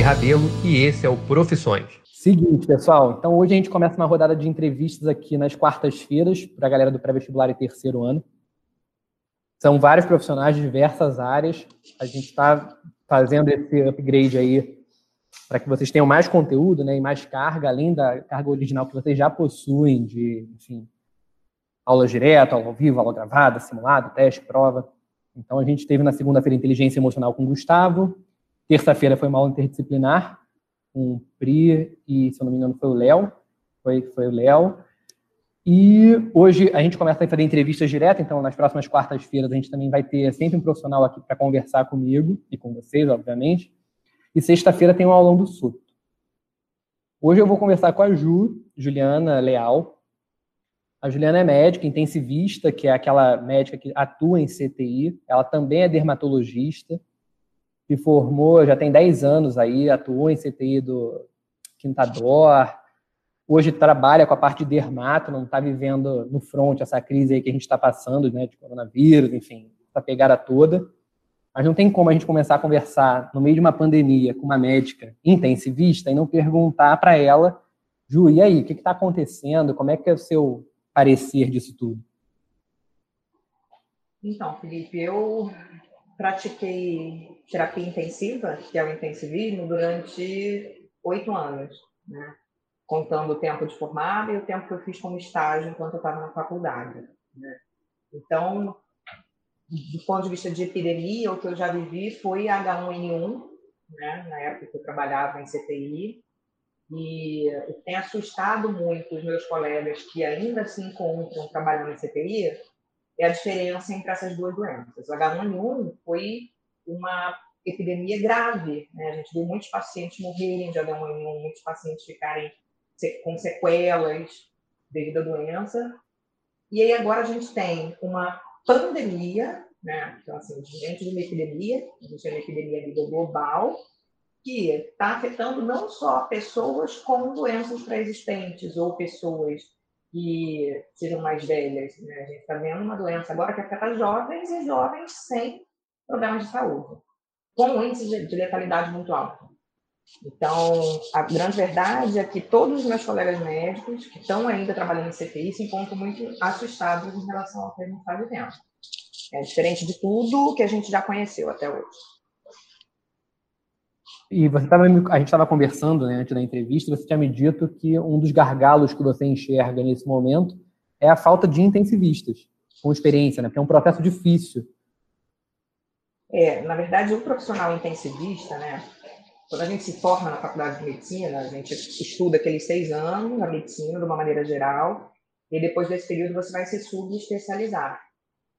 Felipe Rabelo e esse é o Profissões. Seguinte, pessoal, então hoje a gente começa uma rodada de entrevistas aqui nas quartas-feiras para a galera do pré-vestibular e terceiro ano. São vários profissionais de diversas áreas. A gente está fazendo esse upgrade aí para que vocês tenham mais conteúdo né, e mais carga, além da carga original que vocês já possuem de, enfim, aulas direto, aula ao vivo, aula gravada, simulado, teste, prova. Então, a gente teve na segunda-feira inteligência emocional com o Gustavo, Terça-feira foi uma aula interdisciplinar com o Pri e, se eu não me engano, foi o Léo. Foi, foi o Léo. E hoje a gente começa a fazer entrevistas direto, então nas próximas quartas-feiras a gente também vai ter sempre um profissional aqui para conversar comigo e com vocês, obviamente. E sexta-feira tem um aulão do SUT. Hoje eu vou conversar com a Ju, Juliana Leal. A Juliana é médica intensivista, que é aquela médica que atua em CTI. Ela também é dermatologista se formou, já tem 10 anos aí, atuou em CTI do Quintador, hoje trabalha com a parte de dermato, não está vivendo no front essa crise aí que a gente está passando, né, de coronavírus, enfim, essa pegada toda. Mas não tem como a gente começar a conversar no meio de uma pandemia com uma médica intensivista e não perguntar para ela, Ju, e aí, o que está acontecendo? Como é que é o seu parecer disso tudo? Então, Felipe, eu pratiquei terapia intensiva, que é o intensivismo, durante oito anos, né? contando o tempo de formada e o tempo que eu fiz como estágio enquanto eu estava na faculdade. Né? Então, do ponto de vista de epidemia, o que eu já vivi foi H1N1, né? na época que eu trabalhava em CTI, e tem assustado muito os meus colegas que ainda se encontram trabalhando em CTI, é a diferença entre essas duas doenças. O H1N1 foi uma epidemia grave, né? A gente viu muitos pacientes morrerem de H1N1, muitos pacientes ficarem com sequelas devido à doença. E aí agora a gente tem uma pandemia, né? Então, assim, dentro de uma epidemia, a gente tem uma epidemia a nível global, que está afetando não só pessoas com doenças pré-existentes ou pessoas que sejam mais velhas. Né? A gente está vendo uma doença agora que afeta jovens e jovens sem problemas de saúde, com um índice de letalidade muito alto. Então, a grande verdade é que todos os meus colegas médicos que estão ainda trabalhando em CTI se encontram muito assustados em relação ao que a gente está vivendo. É diferente de tudo que a gente já conheceu até hoje. E você tava, a gente estava conversando né, antes da entrevista, você tinha me dito que um dos gargalos que você enxerga nesse momento é a falta de intensivistas com experiência, né? Porque é um processo difícil. É, na verdade, o profissional intensivista, né? Quando a gente se forma na faculdade de medicina, a gente estuda aqueles seis anos a medicina de uma maneira geral, e depois desse período você vai se subespecializar.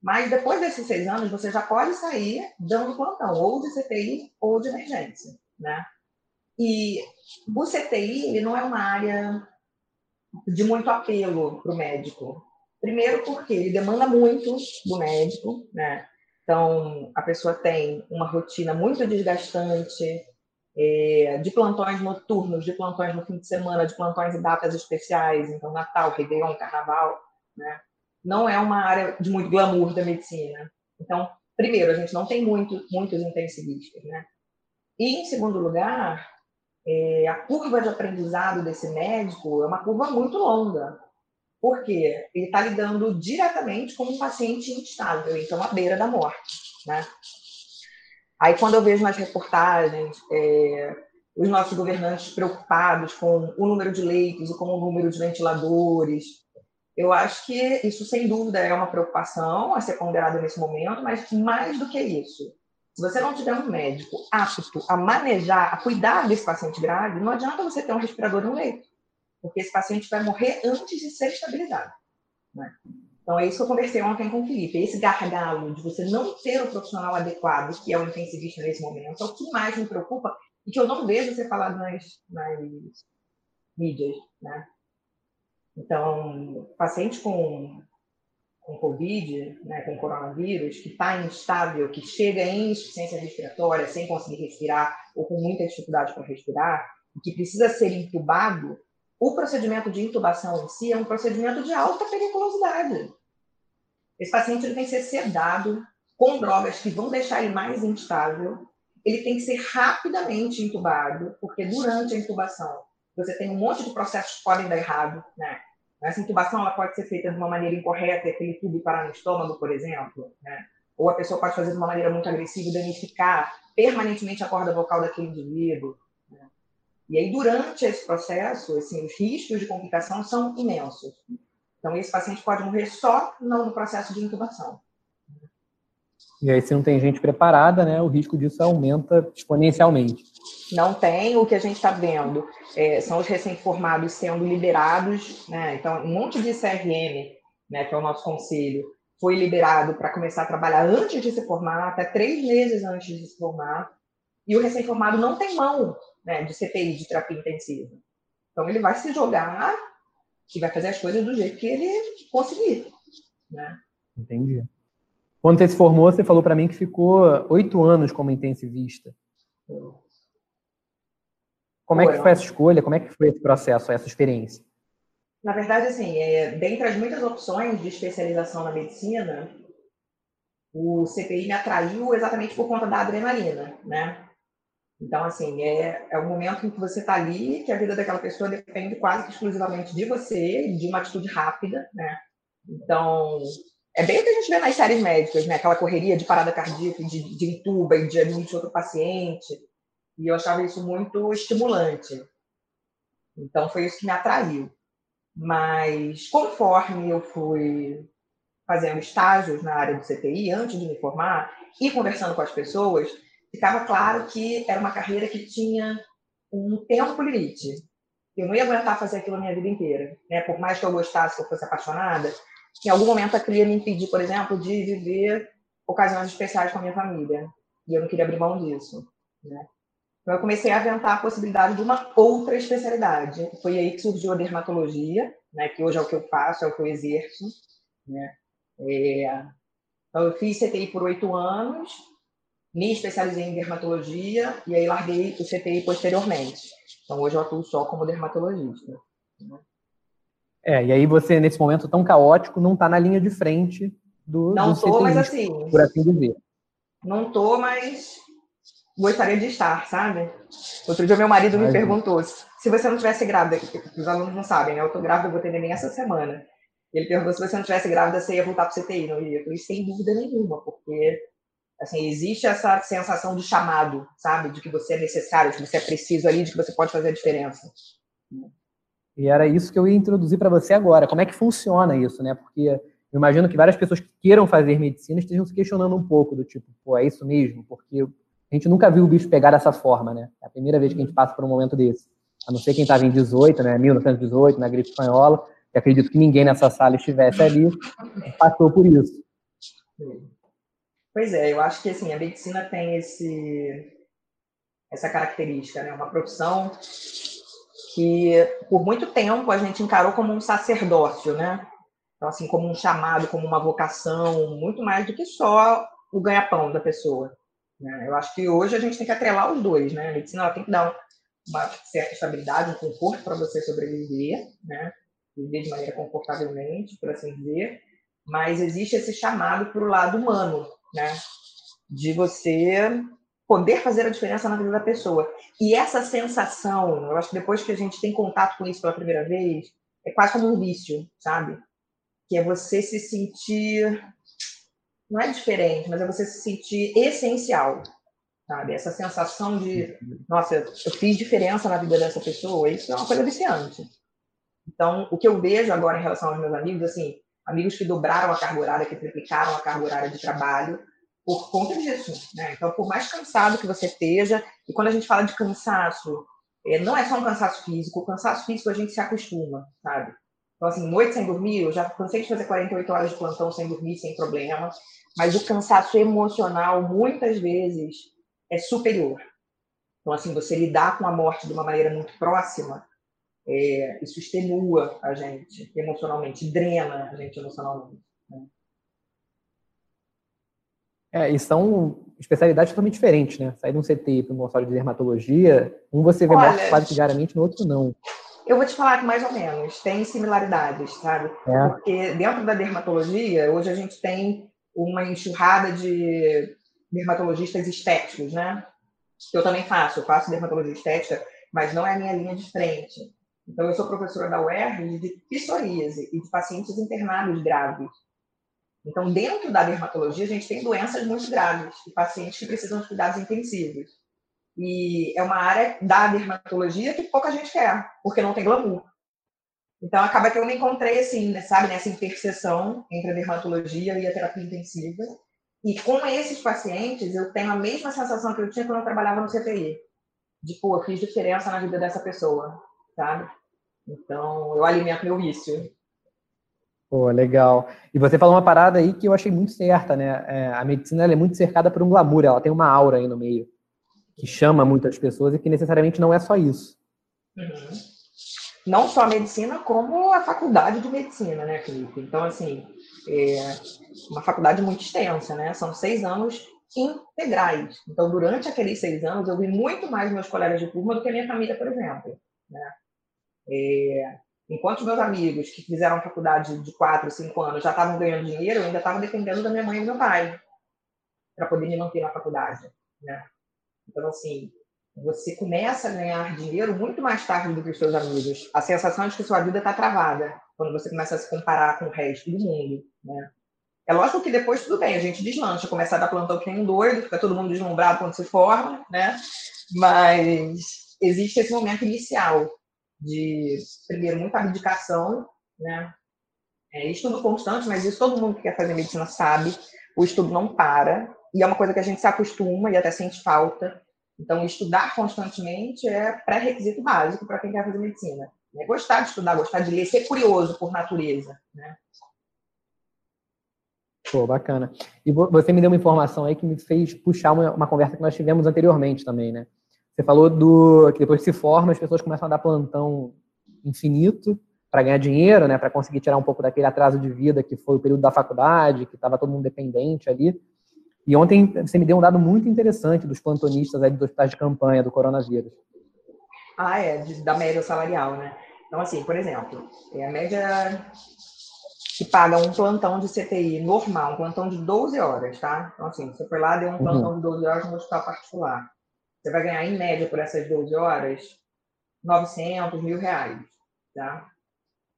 Mas depois desses seis anos, você já pode sair dando plantão, ou de CTI ou de emergência né? E o CTI não é uma área de muito apelo para o médico. Primeiro porque ele demanda muito do médico, né? Então, a pessoa tem uma rotina muito desgastante, é, de plantões noturnos, de plantões no fim de semana, de plantões em datas especiais, então Natal, Réveillon, Carnaval, né? Não é uma área de muito glamour da medicina. Então, primeiro, a gente não tem muito, muitos intensivistas, né? E, em segundo lugar, é, a curva de aprendizado desse médico é uma curva muito longa, porque ele está lidando diretamente com um paciente instável, então à beira da morte. Né? Aí, quando eu vejo nas reportagens é, os nossos governantes preocupados com o número de leitos e com o número de ventiladores, eu acho que isso, sem dúvida, é uma preocupação a ser ponderada nesse momento, mas mais do que isso, se você não tiver um médico apto a manejar, a cuidar desse paciente grave, não adianta você ter um respirador no leito, porque esse paciente vai morrer antes de ser estabilizado. Né? Então, é isso que eu conversei ontem com o Felipe. Esse gargalo de você não ter o profissional adequado, que é o intensivista nesse momento, é o que mais me preocupa e que eu não vejo ser falado nas, nas mídias. Né? Então, paciente com com Covid, né, com coronavírus, que está instável, que chega em insuficiência respiratória sem conseguir respirar ou com muita dificuldade para respirar, e que precisa ser intubado, o procedimento de intubação em si é um procedimento de alta periculosidade. Esse paciente ele tem que ser sedado com drogas que vão deixar ele mais instável ele tem que ser rapidamente intubado, porque durante a intubação você tem um monte de processos que podem dar errado, né? Essa intubação ela pode ser feita de uma maneira incorreta, aquele tubo parar no estômago, por exemplo, né? Ou a pessoa pode fazer de uma maneira muito agressiva e danificar permanentemente a corda vocal daquele indivíduo. Né? E aí, durante esse processo, assim, os riscos de complicação são imensos. Então, esse paciente pode morrer só no processo de intubação. E aí, se não tem gente preparada, né, o risco disso aumenta exponencialmente. Não tem. O que a gente está vendo é, são os recém-formados sendo liberados. Né? Então, um monte de CRM, né, que é o nosso conselho, foi liberado para começar a trabalhar antes de se formar, até três meses antes de se formar. E o recém-formado não tem mão né, de CPI, de terapia intensiva. Então, ele vai se jogar e vai fazer as coisas do jeito que ele conseguir. Né? Entendi. Quando você se formou, você falou para mim que ficou oito anos como intensivista. Como é que foi essa escolha? Como é que foi esse processo, essa experiência? Na verdade, assim, é, dentre as muitas opções de especialização na medicina, o CPI me atraiu exatamente por conta da adrenalina, né? Então, assim, é, é um momento em que você está ali, que a vida daquela pessoa depende quase que exclusivamente de você, de uma atitude rápida, né? Então, é bem o que a gente vê nas séries médicas, né? Aquela correria de parada cardíaca, de, de intuba e de admite outro paciente. E eu achava isso muito estimulante. Então, foi isso que me atraiu. Mas, conforme eu fui fazendo estágios na área do CTI, antes de me formar, e conversando com as pessoas, ficava claro que era uma carreira que tinha um tempo limite. Eu não ia aguentar fazer aquilo a minha vida inteira. Né? Por mais que eu gostasse, que eu fosse apaixonada, em algum momento aquilo ia me impedir, por exemplo, de viver ocasiões especiais com a minha família. E eu não queria abrir mão disso. Né? Então, eu comecei a aventar a possibilidade de uma outra especialidade. Foi aí que surgiu a dermatologia, né, que hoje é o que eu faço, é o que eu exerço. Né? É... Então, eu fiz CTI por oito anos, me especializei em dermatologia e aí larguei o CTI posteriormente. Então, hoje eu atuo só como dermatologista. Né? É, e aí você, nesse momento tão caótico, não está na linha de frente do Não estou, mas assim... Por assim dizer. Não estou, mas gostaria de estar, sabe? Outro dia meu marido me perguntou se você não tivesse grávida, os alunos não sabem, né? Eu tô grávida, vou ter neném essa semana. Ele perguntou se você não tivesse grávida, você ia voltar para o CTI, não ia? Eu falei, sem dúvida nenhuma, porque assim, existe essa sensação de chamado, sabe? De que você é necessário, de que você é preciso ali, de que você pode fazer a diferença. E era isso que eu ia introduzir para você agora. Como é que funciona isso, né? Porque eu imagino que várias pessoas que queiram fazer medicina estejam se questionando um pouco do tipo, pô, é isso mesmo? Porque a gente nunca viu o bicho pegar dessa forma, né? É a primeira vez que a gente passa por um momento desse. A não ser quem estava em 18, né? 1918, na gripe espanhola, que acredito que ninguém nessa sala estivesse ali, passou por isso. Pois é, eu acho que assim, a medicina tem esse, essa característica, né? Uma profissão que por muito tempo a gente encarou como um sacerdócio, né? Então, assim, como um chamado, como uma vocação, muito mais do que só o ganha-pão da pessoa. Né? Eu acho que hoje a gente tem que atrelar os dois, né? A medicina ela tem que dar uma certa estabilidade, um conforto para você sobreviver, né? Viver de maneira confortavelmente, por assim dizer. Mas existe esse chamado para o lado humano, né? De você poder fazer a diferença na vida da pessoa. E essa sensação, eu acho que depois que a gente tem contato com isso pela primeira vez, é quase como um vício, sabe? Que é você se sentir não é diferente, mas é você se sentir essencial, sabe? Essa sensação de, nossa, eu fiz diferença na vida dessa pessoa, isso é uma coisa viciante. Então, o que eu vejo agora em relação aos meus amigos, assim, amigos que dobraram a carga horária, que triplicaram a carga horária de trabalho por conta disso, né? Então, por mais cansado que você esteja, e quando a gente fala de cansaço, é, não é só um cansaço físico, o cansaço físico a gente se acostuma, sabe? Então, assim, noite sem dormir, eu já cansei de fazer 48 horas de plantão sem dormir, sem problema. Mas o cansaço emocional, muitas vezes, é superior. Então, assim, você lidar com a morte de uma maneira muito próxima, é, isso extenua a gente emocionalmente, drena a gente emocionalmente. Né? É, e são especialidades totalmente diferentes, né? Sair de um CTI para um consultório de dermatologia, um você vê Olha, morte quase que diariamente, no outro não. Eu vou te falar que mais ou menos, tem similaridades, sabe? É. Porque dentro da dermatologia, hoje a gente tem uma enxurrada de dermatologistas estéticos, né? que eu também faço. Eu faço dermatologia estética, mas não é a minha linha de frente. Então, eu sou professora da UERJ de psoríase e de pacientes internados graves. Então, dentro da dermatologia, a gente tem doenças muito graves e pacientes que precisam de cuidados intensivos. E é uma área da dermatologia que pouca gente quer, porque não tem glamour. Então, acaba que eu me encontrei assim, né, sabe, nessa interseção entre a dermatologia e a terapia intensiva. E com esses pacientes, eu tenho a mesma sensação que eu tinha quando eu trabalhava no CTI. De, pô, eu fiz diferença na vida dessa pessoa, sabe? Então, eu alimento meu vício. Pô, legal. E você falou uma parada aí que eu achei muito certa, né? É, a medicina é muito cercada por um glamour, ela tem uma aura aí no meio que chama muitas pessoas e que necessariamente não é só isso. Não só a medicina, como a faculdade de medicina, né, Felipe? Então, assim, é uma faculdade muito extensa, né? São seis anos integrais. Então, durante aqueles seis anos, eu vi muito mais meus colegas de turma do que a minha família, por exemplo. Né? É, Enquanto meus amigos que fizeram faculdade de quatro, cinco anos já estavam ganhando dinheiro, eu ainda estava dependendo da minha mãe e do meu pai para poder me manter na faculdade, né? Então, assim, você começa a ganhar dinheiro muito mais tarde do que os seus amigos. A sensação de que sua vida está travada quando você começa a se comparar com o resto do mundo, né? É lógico que depois tudo bem, a gente deslancha, começa a dar plantão que nem um doido, fica todo mundo deslumbrado quando se forma, né? Mas existe esse momento inicial de, primeiro, muita abdicação, né? É, estudo constante, mas isso todo mundo que quer fazer medicina sabe. O estudo não para, e é uma coisa que a gente se acostuma e até sente falta. Então, estudar constantemente é pré-requisito básico para quem quer fazer medicina. É gostar de estudar, gostar de ler, ser curioso por natureza, né? Pô, bacana. E você me deu uma informação aí que me fez puxar uma, uma conversa que nós tivemos anteriormente também, né? Você falou do que depois se forma, as pessoas começam a dar plantão infinito para ganhar dinheiro, né, para conseguir tirar um pouco daquele atraso de vida que foi o período da faculdade, que estava todo mundo dependente ali. E ontem você me deu um dado muito interessante dos plantonistas aí dos hospitais de campanha do coronavírus. Ah, é, da média salarial, né? Então, assim, por exemplo, é a média que paga um plantão de CTI normal, um plantão de 12 horas, tá? Então, assim, você foi lá, deu um uhum. plantão uhum. de 12 horas no hospital particular. Você vai ganhar, em média, por essas 12 horas, 900, mil reais, tá?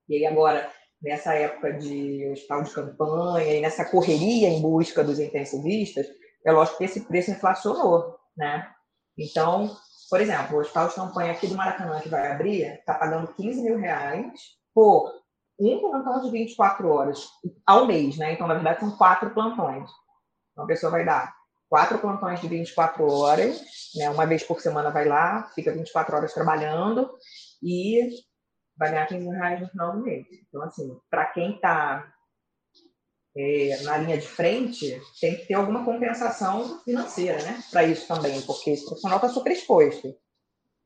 E aí agora, nessa época de hospital de campanha e nessa correria em busca dos intensivistas, é lógico que esse preço inflacionou, né? Então, por exemplo, o hospital de campanha aqui do Maracanã, que vai abrir, está pagando 15 mil reais por um plantão de 24 horas ao mês, né? Então, na verdade, são quatro plantões. Então, a pessoa vai dar quatro plantões de 24 horas, né? Uma vez por semana vai lá, fica 24 horas trabalhando e vai ganhar 15 mil reais no final do mês. Então, assim, para quem está é, na linha de frente, tem que ter alguma compensação financeira, né? Para isso também, porque esse profissional está super exposto.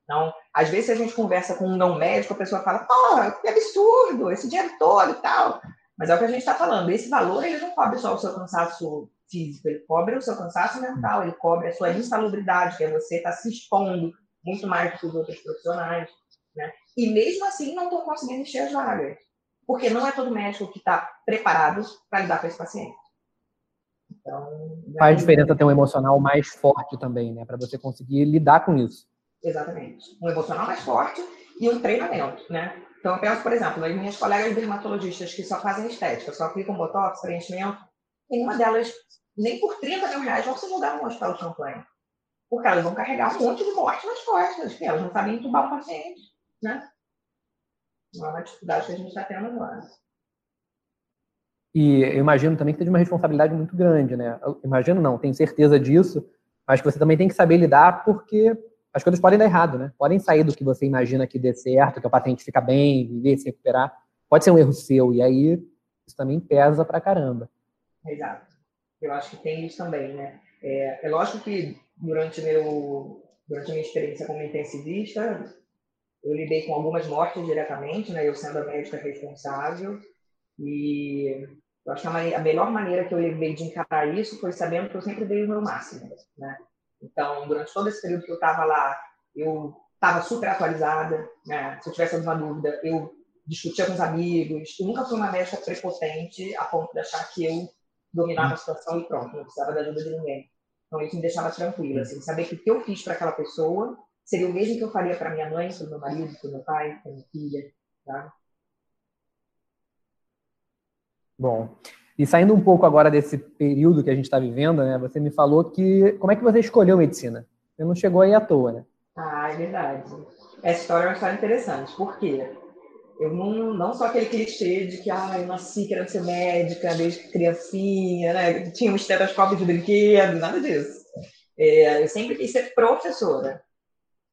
Então, às vezes, a gente conversa com um não médico, a pessoa fala, pô, que absurdo, esse dinheiro todo e tal. Mas é o que a gente está falando, esse valor ele não cobre só o seu cansaço físico, ele cobre o seu cansaço mental, ele cobre a sua insalubridade, que é você estar tá se expondo muito mais do que os outros profissionais. Né? E mesmo assim não estão conseguindo encher as vagas, porque não é todo médico que está preparado para lidar com esse paciente. Então, Faz diferença ter um emocional mais forte também, né? Para você conseguir lidar com isso. Exatamente. Um emocional mais forte e um treinamento, né? Então, eu penso, por exemplo, nas minhas colegas dermatologistas que só fazem estética, só aplicam botox, preenchimento, nenhuma delas, nem por 30 mil reais, vão se mudar no hospital de campanha. Porque elas vão carregar um monte de morte nas costas, porque elas não sabem entubar um paciente, né? Não é uma dificuldade que a gente está tendo agora. E eu imagino também que tem uma responsabilidade muito grande, né? Eu imagino não, tenho certeza disso, mas que você também tem que saber lidar porque as coisas podem dar errado, né? Podem sair do que você imagina que dê certo, que o paciente fica bem, viver, se recuperar. Pode ser um erro seu, e aí isso também pesa pra caramba. Exato. Eu acho que tem isso também, né? É, é lógico que durante, meu, durante a minha experiência como intensivista, eu lidei com algumas mortes diretamente, né? Eu sendo a médica responsável. E eu acho que a, melhor maneira que eu levei de encarar isso foi sabendo que eu sempre dei o meu máximo, né? Então, durante todo esse período que eu estava lá, eu estava super atualizada. Né? Se eu tivesse alguma dúvida, eu discutia com os amigos. Eu nunca fui uma médica prepotente a ponto de achar que eu dominava a situação e pronto, não precisava da ajuda de ninguém. Então, isso me deixava tranquila, assim, saber que o que eu fiz para aquela pessoa seria o mesmo que eu faria para minha mãe, para o meu marido, para o meu pai, para minha filha, tá? Bom, e saindo um pouco agora desse período que a gente está vivendo, né? Você me falou que como é que você escolheu medicina? Você não chegou aí à toa, né? Ah, é verdade. Essa história é uma história interessante. Por quê? Eu não, não sou aquele clichê de que ah, eu nasci querendo ser médica desde criancinha, né? Tinha um estetoscópio de brinquedo, nada disso. É, eu sempre quis ser professora.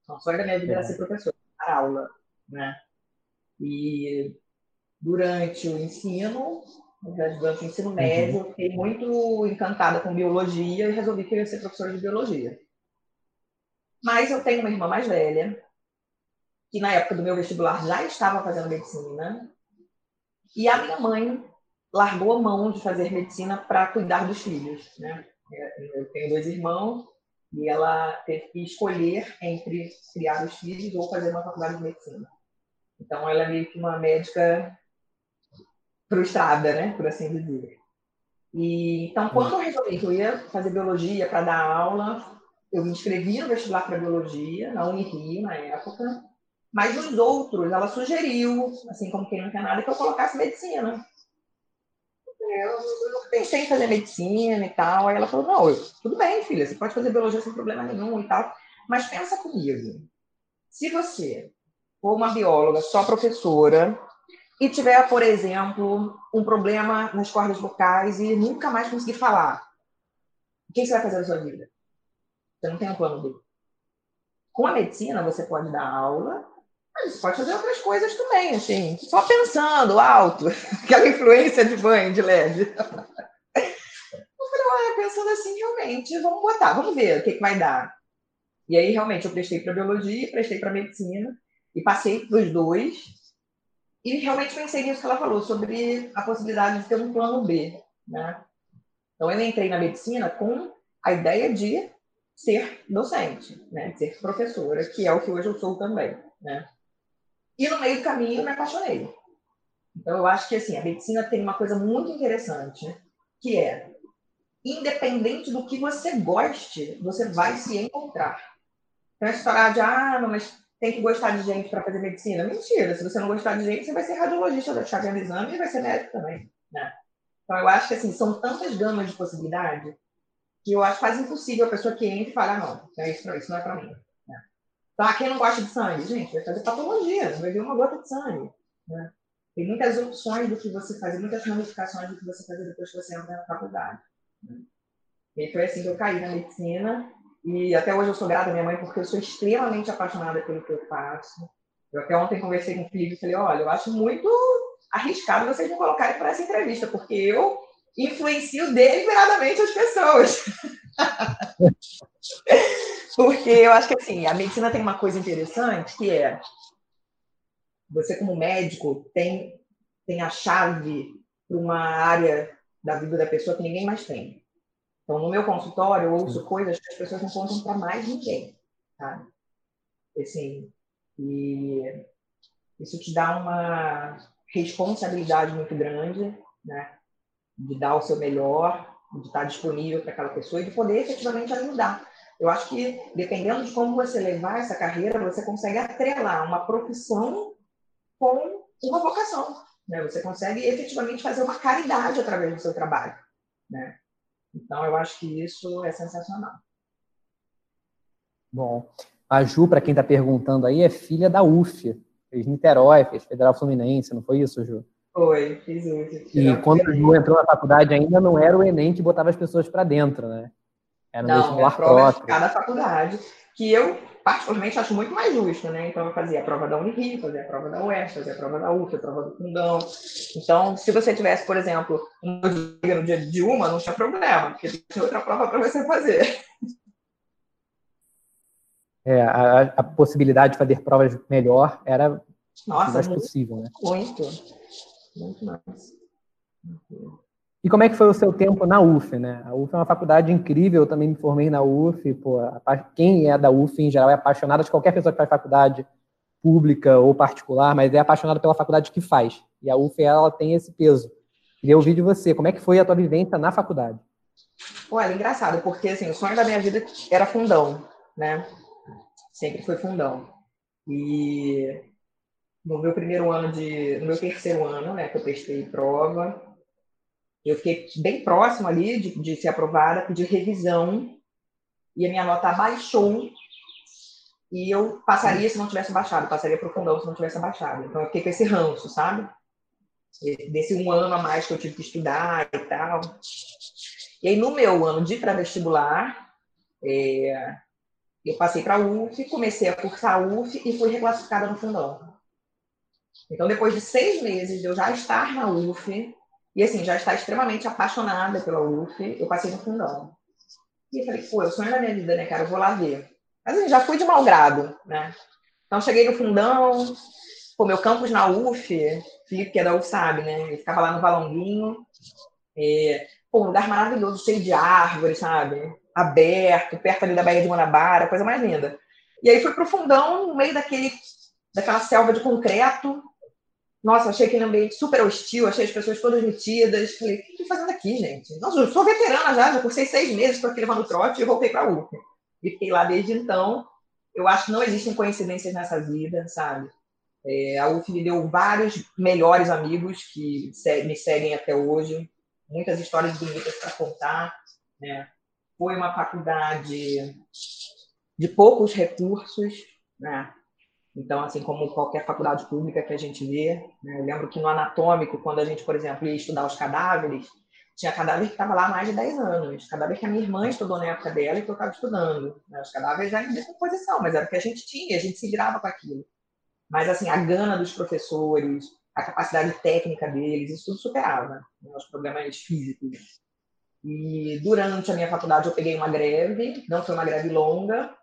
Então, só da minha vida era ser professora, dar aula, né? E durante o ensino, durante o ensino médio, uhum. fiquei muito encantada com biologia e resolvi que eu ia ser professora de biologia. Mas eu tenho uma irmã mais velha, que na época do meu vestibular já estava fazendo medicina, e a minha mãe largou a mão de fazer medicina para cuidar dos filhos. Né? Eu tenho dois irmãos e ela teve que escolher entre criar os filhos ou fazer uma faculdade de medicina. Então, ela é meio que uma médica frustrada, né, por assim dizer. E, então, quando eu resolvi que eu ia fazer biologia para dar aula, eu me inscrevi no vestibular para biologia, na Unirio, na época, mas os outros, ela sugeriu, assim como quem não quer nada, que eu colocasse medicina. Eu, pensei em fazer medicina e tal, aí ela falou, não, eu, tudo bem, filha, você pode fazer biologia sem problema nenhum e tal, mas pensa comigo, se você for uma bióloga, só professora, e tiver, por exemplo, um problema nas cordas vocais e nunca mais conseguir falar, o que você vai fazer na sua vida? Você não tem um plano B. Com a medicina, você pode dar aula, mas pode fazer outras coisas também, assim, só pensando alto, aquela influência de banho de leve. Eu falei, olha, pensando assim, realmente, vamos botar, vamos ver o que, que vai dar. E aí, realmente, eu prestei para biologia, prestei para medicina, e passei para os dois, e realmente pensei nisso que ela falou, sobre a possibilidade de ter um plano B. Né? Então, eu entrei na medicina com a ideia de ser docente, né? de ser professora, que é o que hoje eu sou também. Né? E no meio do caminho, eu me apaixonei. Então, eu acho que assim, a medicina tem uma coisa muito interessante, que é, independente do que você goste, você vai se encontrar. Então, essa história de, ah, mas tem que gostar de gente para fazer medicina. Mentira, se você não gostar de gente, você vai ser radiologista da chave de exame e vai ser médico também. Né? Então, eu acho que assim, são tantas gamas de possibilidade que eu acho quase impossível a pessoa que entra e fala, não, é isso, isso não é para mim. Então, quem não gosta de sangue, gente, vai fazer patologia, vai ver uma gota de sangue. Né? Tem muitas opções do que você fazer, muitas ramificações do que você fazer depois que você entra na faculdade. Né? E foi assim que eu caí na medicina e até hoje eu sou grata à minha mãe porque eu sou extremamente apaixonada pelo que eu faço. Eu até ontem conversei com o Felipe e falei, olha, eu acho muito arriscado vocês me colocarem para essa entrevista, porque eu influencio deliberadamente as pessoas. porque eu acho que assim, a medicina tem uma coisa interessante que é você como médico tem tem a chave para uma área da vida da pessoa que ninguém mais tem. Então, no meu consultório, eu ouço Sim. coisas que as pessoas não contam para mais ninguém, sabe? Assim, e isso te dá uma responsabilidade muito grande, né? De dar o seu melhor, de estar disponível para aquela pessoa e de poder efetivamente ajudar. Eu acho que, dependendo de como você levar essa carreira, você consegue atrelar uma profissão com uma vocação. Né? Você consegue efetivamente fazer uma caridade através do seu trabalho. Né? Então, eu acho que isso é sensacional. Bom, a Ju, para quem está perguntando aí, é filha da UF, fez Niterói, fez Federal Fluminense, não foi isso, Ju? Foi, fiz UF. E quando a Ju entrou na faculdade ainda não era o Enem que botava as pessoas para dentro, né? Era um não, vestibular próprio. de cada faculdade, que eu particularmente acho muito mais justo, né? Então eu fazia a prova da Unirio, fazia a prova da UES, fazia a prova da UF, a prova do Fundão. Então, se você tivesse, por exemplo, um no dia de uma, não tinha problema, porque tinha outra prova para você fazer. É, a, a, possibilidade de fazer provas melhor era Nossa, mais muito, possível, né? Muito, muito mais. Muito. E como é que foi o seu tempo na UF, né? A UF é uma faculdade incrível, eu também me formei na UF, pô, quem é da UF em geral é apaixonado de qualquer pessoa que faz faculdade pública ou particular, mas é apaixonado pela faculdade que faz. E a UF ela tem esse peso. Queria ouvir de você, como é que foi a tua vivência na faculdade? Olha, engraçado, porque assim, o sonho da minha vida era fundão, né? Sempre foi fundão. E no meu primeiro ano de, no meu terceiro ano, né, que eu prestei prova, eu fiquei bem próximo ali de, de ser aprovada, pedi revisão e a minha nota baixou e eu passaria se não tivesse baixado, passaria para o fundão se não tivesse baixado. Então eu fiquei com esse ranço, sabe? Desse um ano a mais que eu tive que estudar e tal. E aí no meu ano de pré-vestibular, é, eu passei para a UF, comecei a cursar a UF e fui reclassificada no fundão. Então depois de seis meses de eu já estar na UF, e assim, já estar extremamente apaixonada pela UF, eu passei no fundão. E eu falei, pô, eu sonho da minha vida, né, cara? Eu vou lá ver. Mas assim, já fui de mau grado, né? Então cheguei no fundão, pô, meu campus na UF, Felipe, que é da UF, sabe, né? Eu ficava lá no Valonguinho. É, pô, um lugar maravilhoso, cheio de árvores, sabe? Aberto, perto ali da Baía de Guanabara, coisa mais linda. E aí fui pro fundão, no meio daquele, daquela selva de concreto. Nossa, achei aquele ambiente super hostil, achei as pessoas todas metidas. Falei, o que tô fazendo aqui, gente? Nossa, eu sou veterana já, já cursei seis meses, estou aqui levando trote e voltei para a UF e fiquei lá desde então. Eu acho que não existem coincidências nessa vida, sabe? É, a UF me deu vários melhores amigos que me seguem até hoje, muitas histórias bonitas para contar. Né? Foi uma faculdade de poucos recursos, né? Então, assim como qualquer faculdade pública que a gente vê, né? eu lembro que no anatômico, quando a gente, por exemplo, ia estudar os cadáveres, tinha cadáver que estava lá há mais de 10 anos. Cadáver que a minha irmã estudou na época dela e que eu estava estudando. Né? Os cadáveres já em decomposição, mas era o que a gente tinha, a gente se virava com aquilo. Mas, assim, a gana dos professores, a capacidade técnica deles, isso tudo superava né? os problemas físicos. E durante a minha faculdade eu peguei uma greve, não foi uma greve longa,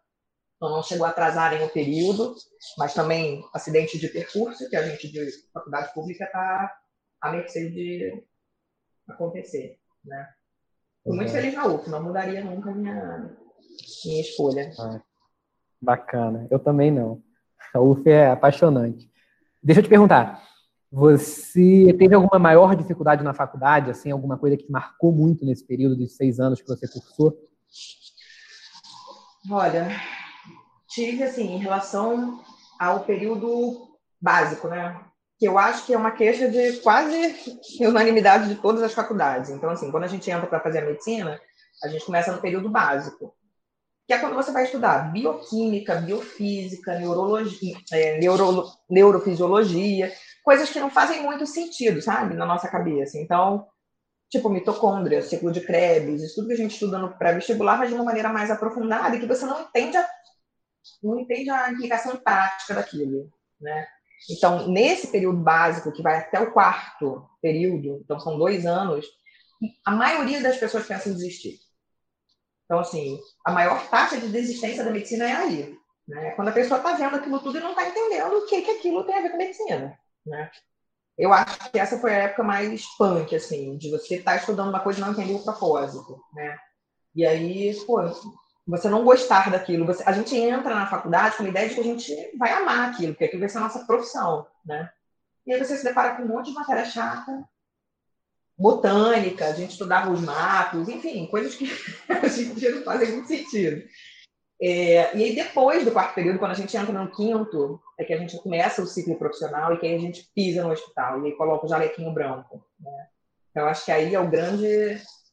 então não chegou a atrasar em um período, mas também acidente de percurso, que a gente de faculdade pública está à mercê de acontecer, né? Estou muito feliz na UF, não mudaria nunca a minha, minha escolha. Ah, bacana. Eu também não. A UF é apaixonante. Deixa eu te perguntar, você teve alguma maior dificuldade na faculdade, assim, alguma coisa que marcou muito nesse período de seis anos que você cursou? Olha, tive, assim, em relação ao período básico, né? que eu acho que é uma queixa de quase unanimidade de todas as faculdades. Então, assim, quando a gente entra para fazer a medicina, a gente começa no período básico, que é quando você vai estudar bioquímica, biofísica, neurologia, é, neuro, neurofisiologia, coisas que não fazem muito sentido, sabe, na nossa cabeça. Então, tipo mitocôndria, ciclo de Krebs, isso tudo que a gente estuda no pré-vestibular, mas de uma maneira mais aprofundada e que você não entende a, não entende a implicação prática daquilo, né? Então, nesse período básico, que vai até o quarto período, então são dois anos, a maioria das pessoas pensa em desistir. Então, assim, a maior taxa de desistência da medicina é aí. Né? Quando a pessoa está vendo aquilo tudo e não está entendendo o que, que aquilo tem a ver com medicina. Né? Eu acho que essa foi a época mais punk, assim, de você estar tá estudando uma coisa e não entender o propósito. Né? E aí, pô, você não gostar daquilo. Você, a gente entra na faculdade com a ideia de que a gente vai amar aquilo, porque aquilo vai ser a nossa profissão, né? E aí você se depara com um monte de matéria chata, botânica, a gente estudava os mapas, enfim, coisas que a gente não fazem muito sentido. É, e aí depois do quarto período, quando a gente entra no quinto, é que a gente começa o ciclo profissional e que aí a gente pisa no hospital e aí coloca o jalequinho branco. Né? Então, acho que aí é, o grande,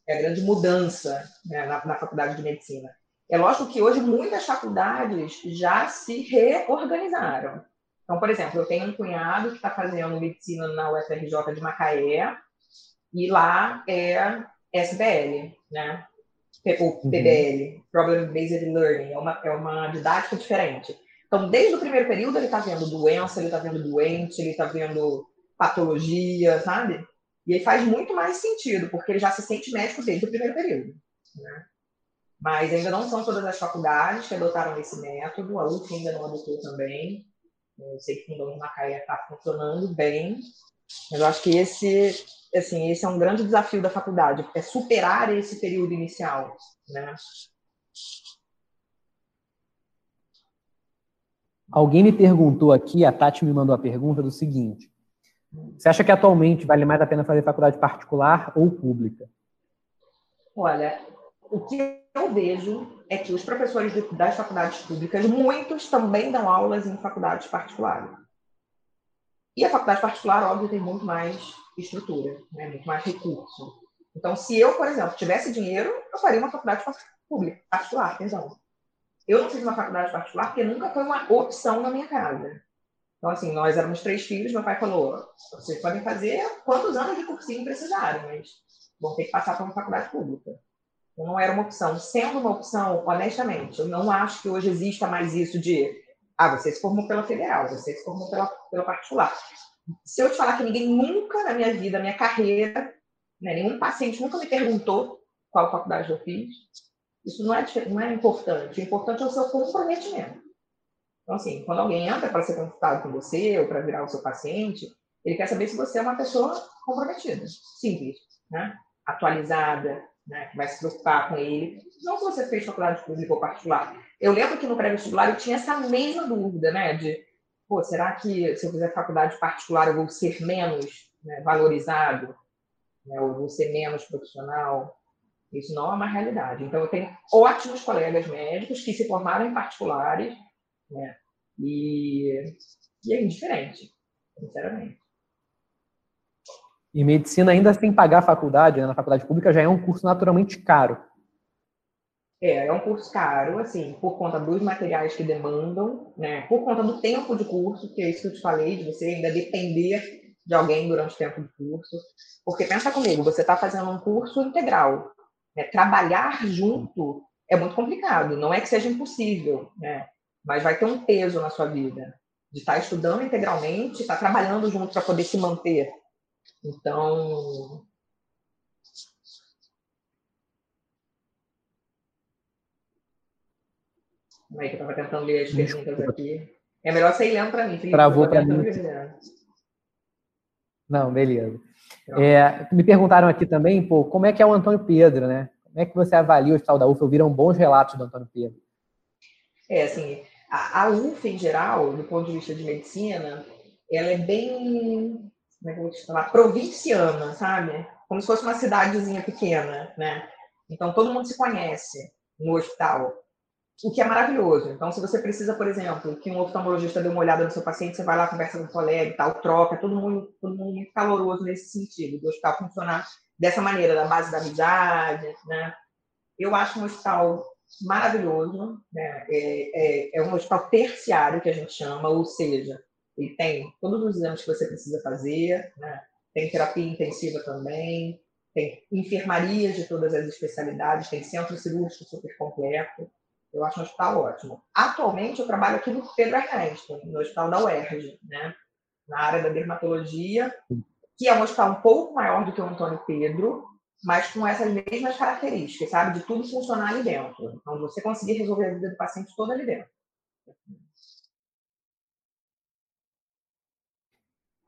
é a grande mudança né, na, na faculdade de medicina é lógico que hoje muitas faculdades já se reorganizaram. Então, por exemplo, eu tenho um cunhado que está fazendo medicina na UFRJ de Macaé, e lá é SBL, né? O PBL, uhum. Problem Based Learning, é uma, é uma didática diferente. Então, desde o primeiro período, ele está vendo doença, ele está vendo doente, ele está vendo patologia, sabe? E aí faz muito mais sentido, porque ele já se sente médico desde o primeiro período. Né? Mas ainda não são todas as faculdades que adotaram esse método, a UF ainda não adotou também. Eu sei que o Fundão de Macaé está funcionando bem, mas eu acho que esse, assim, esse é um grande desafio da faculdade, é superar esse período inicial, né? Alguém me perguntou aqui, a Tati me mandou a pergunta do seguinte: você acha que atualmente vale mais a pena fazer faculdade particular ou pública? Olha, o que eu vejo é que os professores das faculdades públicas, muitos também dão aulas em faculdades particulares. E a faculdade particular, óbvio, tem muito mais estrutura, né? muito mais recurso. Então, se eu, por exemplo, tivesse dinheiro, eu faria uma faculdade pública, particular, atenção. Eu não fiz uma faculdade particular porque nunca foi uma opção na minha casa. Então, assim, nós éramos três filhos, meu pai falou, vocês podem fazer quantos anos de cursinho precisarem, mas vão ter que passar por uma faculdade pública. Não era uma opção. Sendo uma opção, honestamente, eu não acho que hoje exista mais isso de ah, você se formou pela federal, você se formou pela, pela particular. Se eu te falar que ninguém nunca na minha vida, na minha carreira, né, nenhum paciente nunca me perguntou qual faculdade eu fiz, isso não é, não é importante. O importante é o seu comprometimento. Então, assim, quando alguém entra para ser consultado com você ou para virar o seu paciente, ele quer saber se você é uma pessoa comprometida, simples, né? atualizada, né? vai se preocupar com ele. Não se você fez faculdade pública ou particular. Eu lembro que no pré-vestibular eu tinha essa mesma dúvida, né? De, pô, será que se eu fizer faculdade particular eu vou ser menos né, valorizado? Né, ou vou ser menos profissional? Isso não é uma realidade. Então, eu tenho ótimos colegas médicos que se formaram em particulares, né? E, e é indiferente, sinceramente. E medicina, ainda sem pagar a faculdade, né? na faculdade pública, já é um curso naturalmente caro. É, é um curso caro, assim, por conta dos materiais que demandam, né? Por conta do tempo de curso, que é isso que eu te falei, de você ainda depender de alguém durante o tempo do curso. Porque pensa comigo, você está fazendo um curso integral. Né? Trabalhar junto é muito complicado. Não é que seja impossível, né? Mas vai ter um peso na sua vida de estar tá estudando integralmente, estar tá trabalhando junto para poder se manter. Então, Como é que eu estava tentando ler as perguntas aqui? É melhor você ir lendo para mim, Felipe. Travou para mim. Não, beleza. É, me perguntaram aqui também, pô, como é que é o Antônio Pedro, né? Como é que você avalia o Hospital da UFA? Ouviram bons relatos do Antônio Pedro. É, assim, a, a UFA em geral, do ponto de vista de medicina, ela é bem, como é que eu vou te falar, provinciana, sabe? Como se fosse uma cidadezinha pequena, né? Então, todo mundo se conhece no hospital o que é maravilhoso. Então, se você precisa, por exemplo, que um oftalmologista dê uma olhada no seu paciente, você vai lá, conversa com o colega e tal, troca, todo mundo, todo mundo muito caloroso nesse sentido, do hospital funcionar dessa maneira, da base da amizade, né? Eu acho um hospital maravilhoso, né? É, é, é um hospital terciário, que a gente chama, ou seja, ele tem todos os exames que você precisa fazer, né? tem terapia intensiva também, tem enfermaria de todas as especialidades, tem centro cirúrgico super completo, eu acho um hospital ótimo. Atualmente, eu trabalho aqui no Pedro Ernesto, no hospital da UERJ, né? na área da dermatologia, que é um hospital um pouco maior do que o Antônio Pedro, mas com essas mesmas características, sabe? De tudo funcionar ali dentro. Então, você conseguir resolver a vida do paciente toda ali dentro.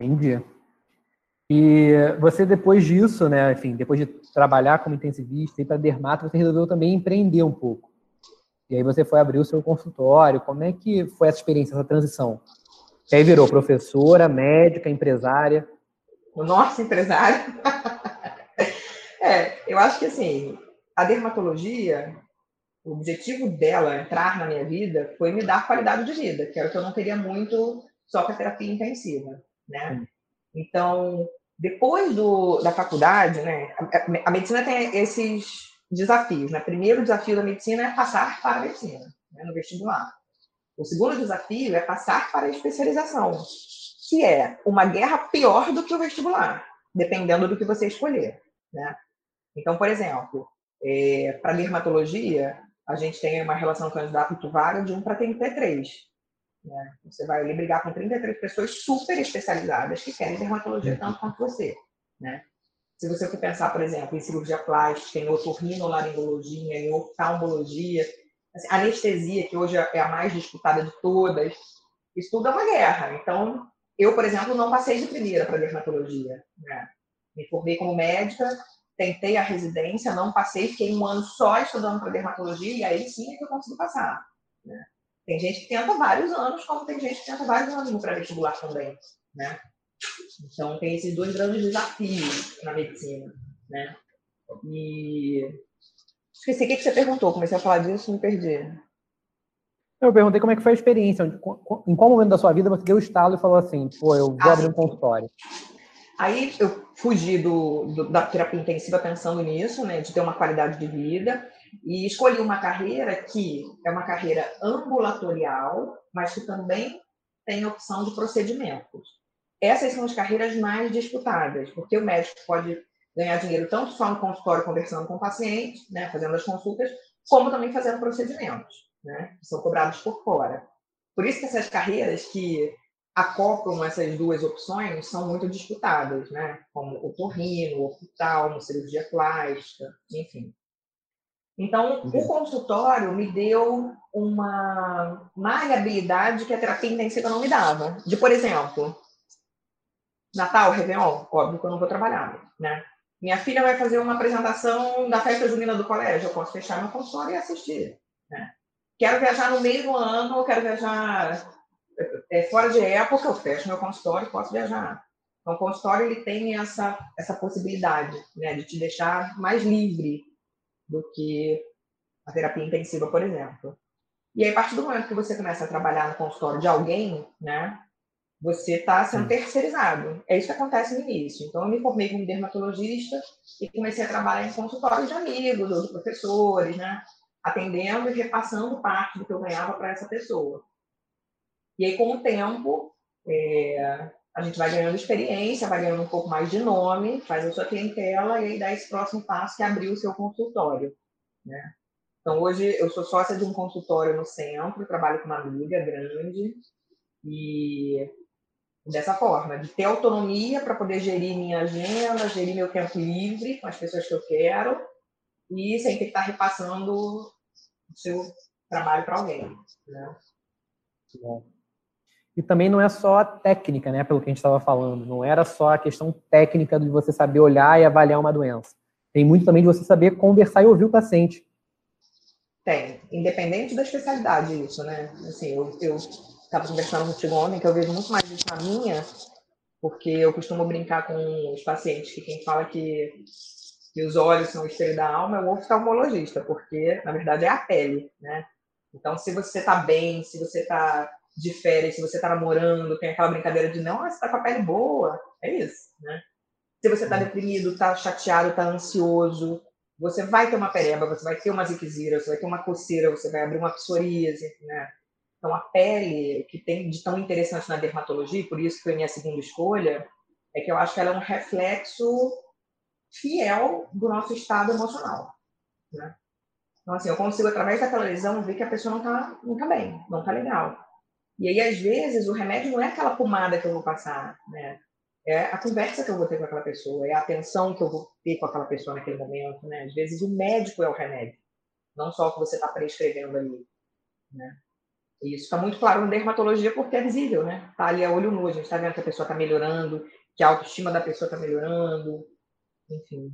Entendi. E você, depois disso, né, enfim, depois de trabalhar como intensivista e para dermato, você resolveu também empreender um pouco. E aí você foi abrir o seu consultório. Como é que foi essa experiência, essa transição? E aí virou professora, médica, empresária. Nossa, empresária. é, eu acho que assim, a dermatologia, o objetivo dela entrar na minha vida foi me dar qualidade de vida, que era o que eu não teria muito só com a terapia intensiva, né? Então, depois do, da faculdade, né, a, a medicina tem esses desafios. Né? Primeiro desafio da medicina é passar para a medicina, né, no vestibular. O segundo desafio é passar para a especialização, que é uma guerra pior do que o vestibular, dependendo do que você escolher. Né? Então, por exemplo, é, para dermatologia, a gente tem uma relação candidato-vaga de 1 para 33. Né? Você vai ali brigar com 33 pessoas super especializadas que querem dermatologia tanto quanto você. Né? Se você for pensar, por exemplo, em cirurgia plástica, em otorrinolaringologia, em oftalmologia, assim, anestesia, que hoje é a mais disputada de todas, isso tudo é uma guerra. Então, eu, por exemplo, não passei de primeira para dermatologia. Né? Me formei como médica, tentei a residência, não passei, fiquei um ano só estudando para dermatologia e aí sim é que eu consegui passar. Né? Tem gente que tenta vários anos, como tem gente que tenta vários anos no pré-vestibular também. Né? Então, tem esses dois grandes desafios na medicina, né? E, Esqueci o que você perguntou, comecei a falar disso, me perdi. Eu perguntei como é que foi a experiência, em qual momento da sua vida você deu o estalo e falou assim, pô, eu vou ah, abrir um consultório. Aí eu fugi do, do, da terapia intensiva pensando nisso, né, de ter uma qualidade de vida, e escolhi uma carreira que é uma carreira ambulatorial, mas que também tem opção de procedimentos. Essas são as carreiras mais disputadas, porque o médico pode ganhar dinheiro tanto só no consultório conversando com o paciente, né, fazendo as consultas, como também fazendo procedimentos, né, que são cobrados por fora. Por isso que essas carreiras que acoplam essas duas opções são muito disputadas, né, como o torrino, o oftalmo, cirurgia plástica, enfim. Então, o consultório me deu uma maleabilidade que a terapia intensiva não me dava. De, por exemplo, Natal, Réveillon, óbvio que eu não vou trabalhar, né? Minha filha vai fazer uma apresentação da festa junina do colégio, eu posso fechar meu consultório e assistir. Né? Quero viajar no meio do ano, quero viajar é, fora de época, eu fecho meu consultório e posso viajar. Então, o consultório ele tem essa, essa possibilidade né, de te deixar mais livre do que a terapia intensiva, por exemplo. E aí, a partir do momento que você começa a trabalhar no consultório de alguém, né, você está sendo terceirizado. É isso que acontece no início. Então, eu me formei como dermatologista e comecei a trabalhar em consultórios de amigos ou de professores, né? atendendo e repassando parte do que eu ganhava para essa pessoa. E aí, com o tempo, é, a gente vai ganhando experiência, vai ganhando um pouco mais de nome, faz a sua clientela e aí dá esse próximo passo que é abrir o seu consultório. Né? Então, hoje eu sou sócia de um consultório no centro, trabalho com uma amiga grande e dessa forma, de ter autonomia para poder gerir minha agenda, gerir meu tempo livre com as pessoas que eu quero e sem ter que estar repassando o seu trabalho para alguém. Né? Bom. E também não é só a técnica, né, pelo que a gente estava falando. Não era só a questão técnica de você saber olhar e avaliar uma doença. Tem muito também de você saber conversar e ouvir o paciente. Tem, independente da especialidade isso, né? Assim, eu, estava conversando contigo ontem, que eu vejo muito mais isso na minha, porque eu costumo brincar com os pacientes que quem fala que, que os olhos são o espelho da alma é o oftalmologista, porque, na verdade, é a pele, né? Então, se você está bem, se você está de férias, se você está namorando, tem aquela brincadeira de não, você está com a pele boa, é isso, né? Se você está deprimido, está chateado, está ansioso, você vai ter uma pereba, você vai ter uma ziquezira, você vai ter uma coceira, você vai abrir uma psoríase, né? Então, a pele, que tem de tão interessante na dermatologia, por isso que foi minha segunda escolha, é que eu acho que ela é um reflexo fiel do nosso estado emocional. Né? Então, assim, eu consigo, através daquela lesão, ver que a pessoa não está não tá bem, não está legal. E aí, às vezes, o remédio não é aquela pomada que eu vou passar, né? É a conversa que eu vou ter com aquela pessoa, é a atenção que eu vou ter com aquela pessoa naquele momento, né? Às vezes, o médico é o remédio, não só o que você está prescrevendo ali, né? Isso está muito claro na dermatologia porque é visível, né? Está ali a olho nu, a gente está vendo que a pessoa está melhorando, que a autoestima da pessoa está melhorando, enfim.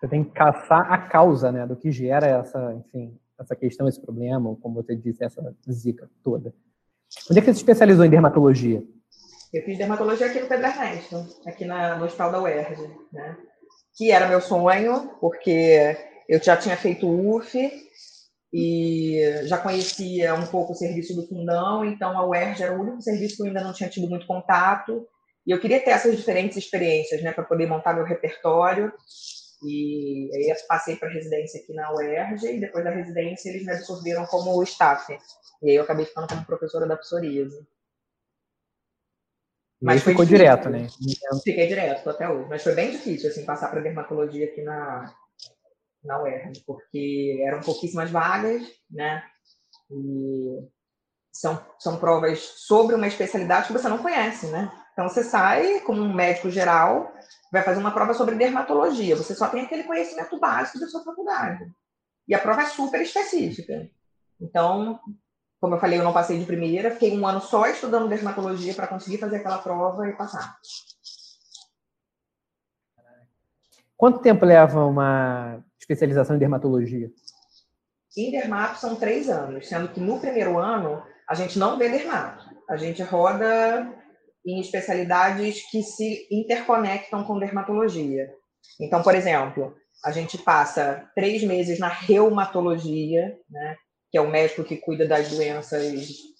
Você tem que caçar a causa, né, do que gera essa, enfim, essa questão, esse problema, como você disse, essa zica toda. Onde é que você se especializou em dermatologia? Eu fiz dermatologia aqui no Pedro Ernesto, aqui na, no Hospital da UERJ, né? Que era meu sonho, porque eu já tinha feito UF, e já conhecia um pouco o serviço do fundão, então a UERJ era o único serviço que eu ainda não tinha tido muito contato, e eu queria ter essas diferentes experiências, né, para poder montar meu repertório, e aí passei para residência aqui na UERJ, e depois da residência eles me absorveram como staff, e aí eu acabei ficando como professora da psoríase. Mas ficou difícil. direto, né? Fiquei direto até hoje, mas foi bem difícil, assim, passar para dermatologia aqui na, na UERJ, porque eram pouquíssimas vagas, né? E são, são provas sobre uma especialidade que você não conhece, né? Então você sai como um médico geral, vai fazer uma prova sobre dermatologia, você só tem aquele conhecimento básico da sua faculdade. E a prova é super específica. Então, como eu falei, eu não passei de primeira, fiquei um ano só estudando dermatologia para conseguir fazer aquela prova e passar. Quanto tempo leva uma especialização em dermatologia? Em dermato são três anos, sendo que no primeiro ano a gente não vê dermato. A gente roda em especialidades que se interconectam com dermatologia. Então, por exemplo, a gente passa três meses na reumatologia, né? que é o médico que cuida das doenças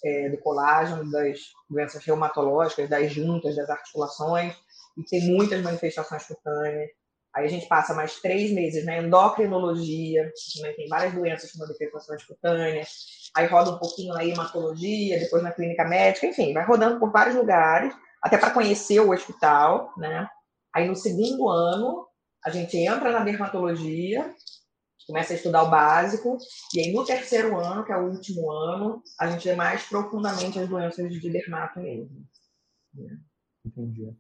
é, do colágeno, das doenças reumatológicas, das juntas, das articulações, e tem muitas manifestações cutâneas. Aí a gente passa mais três meses na endocrinologia, também tem várias doenças com manifestações cutâneas. Aí roda um pouquinho na hematologia, depois na clínica médica, enfim, vai rodando por vários lugares, até para conhecer o hospital, né? Aí no segundo ano, a gente entra na dermatologia, começa a estudar o básico, e aí no terceiro ano, que é o último ano, a gente vê mais profundamente as doenças de dermato mesmo. Entendi.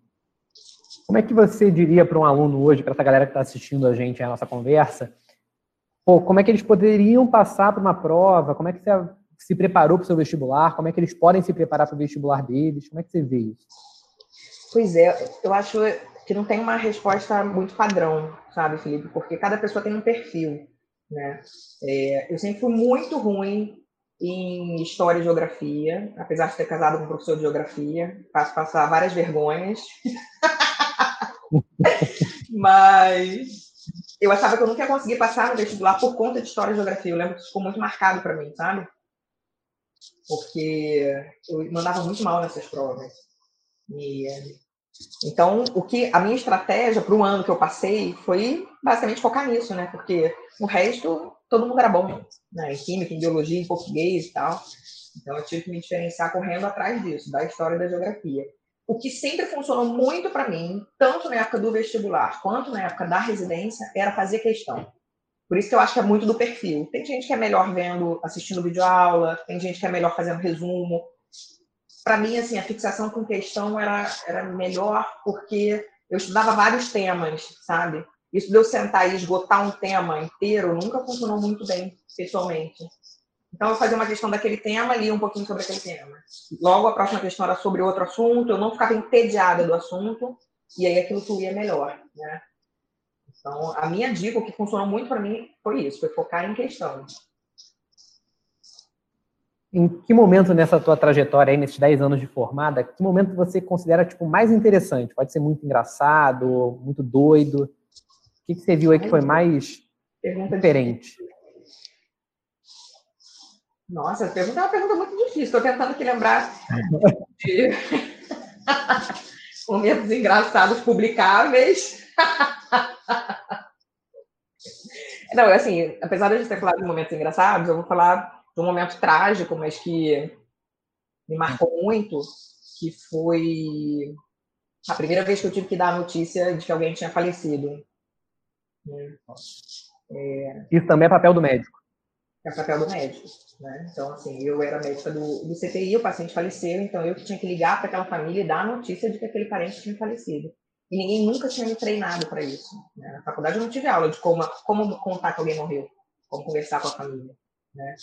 Como é que você diria para um aluno hoje, para essa galera que está assistindo a gente a nossa conversa, pô, como é que eles poderiam passar para uma prova? Como é que você se preparou para o seu vestibular? Como é que eles podem se preparar para o vestibular deles? Como é que você vê isso? Pois é, eu acho que não tem uma resposta muito padrão, sabe, Felipe? Porque cada pessoa tem um perfil, né? É, eu sempre fui muito ruim em história e geografia, apesar de ter casado com um professor de geografia, faço passar várias vergonhas. Mas eu achava que eu nunca ia conseguir passar no vestibular por conta de história e geografia. Eu lembro que isso ficou muito marcado para mim, sabe? Porque eu mandava muito mal nessas provas. E, então, o que a minha estratégia para o ano que eu passei foi basicamente focar nisso, né? Porque o resto todo mundo era bom, né? Em química, em biologia, em português e tal. Então, eu tive que me diferenciar correndo atrás disso, da história e da geografia. O que sempre funcionou muito para mim, tanto na época do vestibular quanto na época da residência, era fazer questão. Por isso que eu acho que é muito do perfil. Tem gente que é melhor vendo, assistindo vídeo aula, tem gente que é melhor fazendo resumo. Para mim, assim, a fixação com questão era, era melhor porque eu estudava vários temas, sabe? Isso de eu sentar e esgotar um tema inteiro nunca funcionou muito bem, pessoalmente. Então, eu fazia uma questão daquele tema, lia um pouquinho sobre aquele tema. Logo, a próxima questão era sobre outro assunto, eu não ficava entediada do assunto, e aí aquilo fluía melhor, né? Então, a minha dica, o que funcionou muito para mim, foi isso, foi focar em questão. Em que momento nessa tua trajetória aí, nesses 10 anos de formada, que momento você considera tipo mais interessante? Pode ser muito engraçado, muito doido. O que, que você viu aí que foi mais diferente? Nossa, essa pergunta é uma pergunta muito difícil. Estou tentando aqui lembrar de momentos engraçados publicáveis. Não, assim, apesar de a gente ter falado de momentos engraçados, eu vou falar de um momento trágico, mas que me marcou muito, que foi a primeira vez que eu tive que dar a notícia de que alguém tinha falecido. É... Isso também é papel do médico. É papel do médico. Né? Então, assim, eu era médica do, do CTI, o paciente faleceu, então eu tinha que ligar para aquela família e dar a notícia de que aquele parente tinha falecido. E ninguém nunca tinha me treinado para isso. Né? Na faculdade eu não tive aula de como, como contar que alguém morreu, como conversar com a família. Né?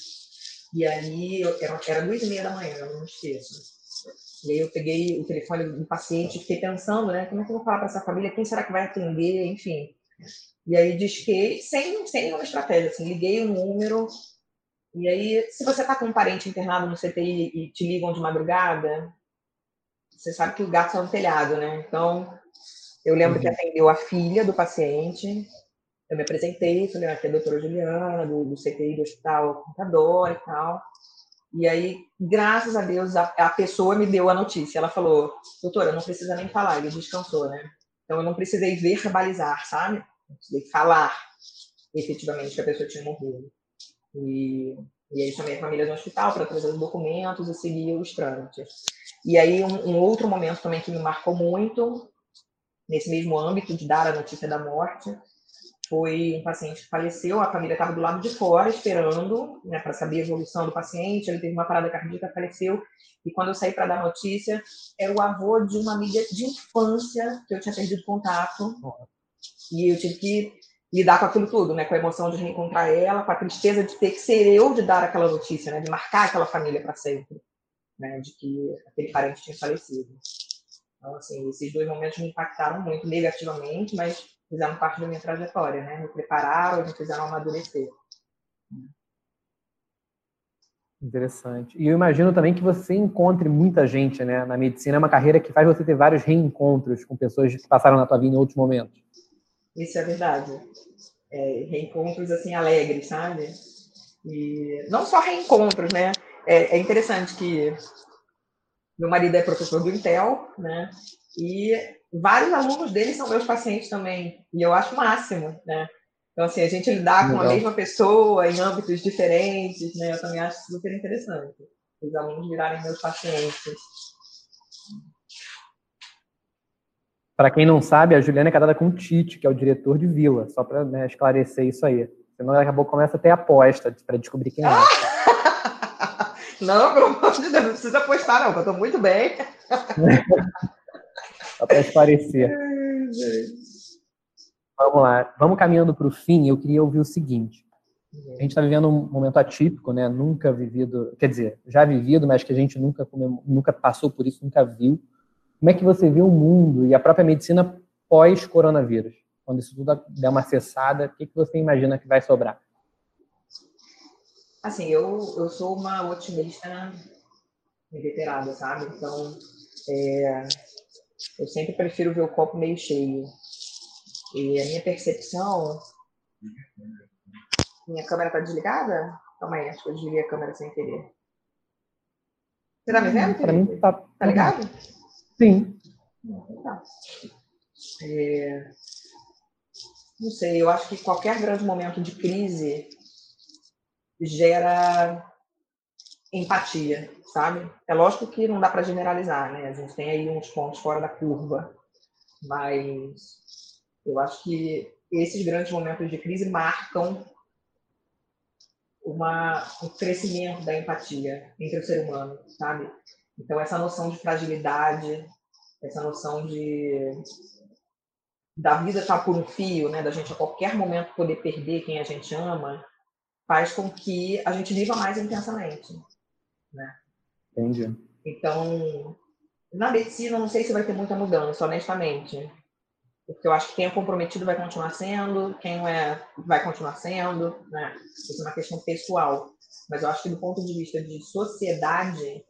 E aí, eu, era, era duas e meia da manhã, eu não esqueço. E aí eu peguei o telefone do paciente fiquei pensando, né? Como é que eu vou falar para essa família? Quem será que vai atender? Enfim. E aí disquei, sem, sem nenhuma estratégia, assim, liguei o número, e aí, se você está com um parente internado no CTI e te ligam de madrugada, você sabe que o gato está no telhado, né? Então, eu lembro uhum. que atendeu a filha do paciente, eu me apresentei, falei, ah, aqui é a doutora Juliana, do, do CTI do Hospital Contador e tal. E aí, graças a Deus, a, a, pessoa me deu a notícia. Ela falou, doutora, não precisa nem falar, ele descansou, né? Então, eu não precisei verbalizar, sabe? Não falar efetivamente que a pessoa tinha morrido. E, e aí chamei a família do hospital para trazer os documentos e seguir os trâmites. E aí um, um, outro momento também que me marcou muito, nesse mesmo âmbito de dar a notícia da morte, foi um paciente que faleceu, a família estava do lado de fora esperando né, para saber a evolução do paciente, ele teve uma parada cardíaca, faleceu, e quando eu saí para dar notícia, era o avô de uma amiga de infância que eu tinha perdido contato, e eu tive que lidar com aquilo tudo, né? Com a emoção de reencontrar ela, com a tristeza de ter que ser eu de dar aquela notícia, né? De marcar aquela família para sempre, né? De que aquele parente tinha falecido. Então, assim, esses dois momentos me impactaram muito negativamente, mas fizeram parte da minha trajetória, né? Me prepararam, me fizeram amadurecer. Interessante. E eu imagino também que você encontre muita gente, né? Na medicina é uma carreira que faz você ter vários reencontros com pessoas que passaram na tua vida em outros momentos. Isso é verdade. é, reencontros assim alegres, sabe? E não só reencontros, né? É, é, interessante que meu marido é professor do Intel, né? E vários alunos dele são meus pacientes também. E eu acho o máximo, né? Então, assim, a gente lidar com a mesma pessoa em âmbitos diferentes, né? Eu também acho super interessante. Os alunos virarem meus pacientes. Para quem não sabe, a Juliana é casada com o Tite, que é o diretor de Vila, só para né, esclarecer isso aí. Senão daqui a pouco começa a ter aposta para descobrir quem é. não, pelo amor de Deus, não precisa apostar, não, eu estou muito bem. só para esclarecer. Vamos lá, vamos caminhando para o fim. Eu queria ouvir o seguinte: a gente está vivendo um momento atípico, né? Nunca vivido, quer dizer, já vivido, mas que a gente nunca nunca passou por isso, nunca viu. Como é que você vê o mundo e a própria medicina pós-coronavírus? Quando isso tudo der uma cessada, o que, que você imagina que vai sobrar? Assim, eu, eu sou uma otimista inveterada, sabe? Então, é, eu sempre prefiro ver o copo meio cheio. E a minha percepção. Minha câmera tá desligada? Calma aí, acho que eu desliguei a câmera sem querer. Você tá me vendo? Para mim tá. Tá ligado? Sim. Tá. É... Não sei, eu acho que qualquer grande momento de crise gera empatia, sabe? É lógico que não dá para generalizar, né? A gente tem aí uns pontos fora da curva, mas eu acho que esses grandes momentos de crise marcam uma, um crescimento da empatia entre o ser humano, sabe? Então, essa noção de fragilidade, essa noção de da vida estar tá por um fio, né, da gente a qualquer momento poder perder quem a gente ama, faz com que a gente viva mais intensamente, né? Entendi. Então, na medicina, não sei se vai ter muita mudança, honestamente. Porque eu acho que quem é comprometido vai continuar sendo, quem não é vai continuar sendo, né? Isso é uma questão pessoal. Mas eu acho que do ponto de vista de sociedade,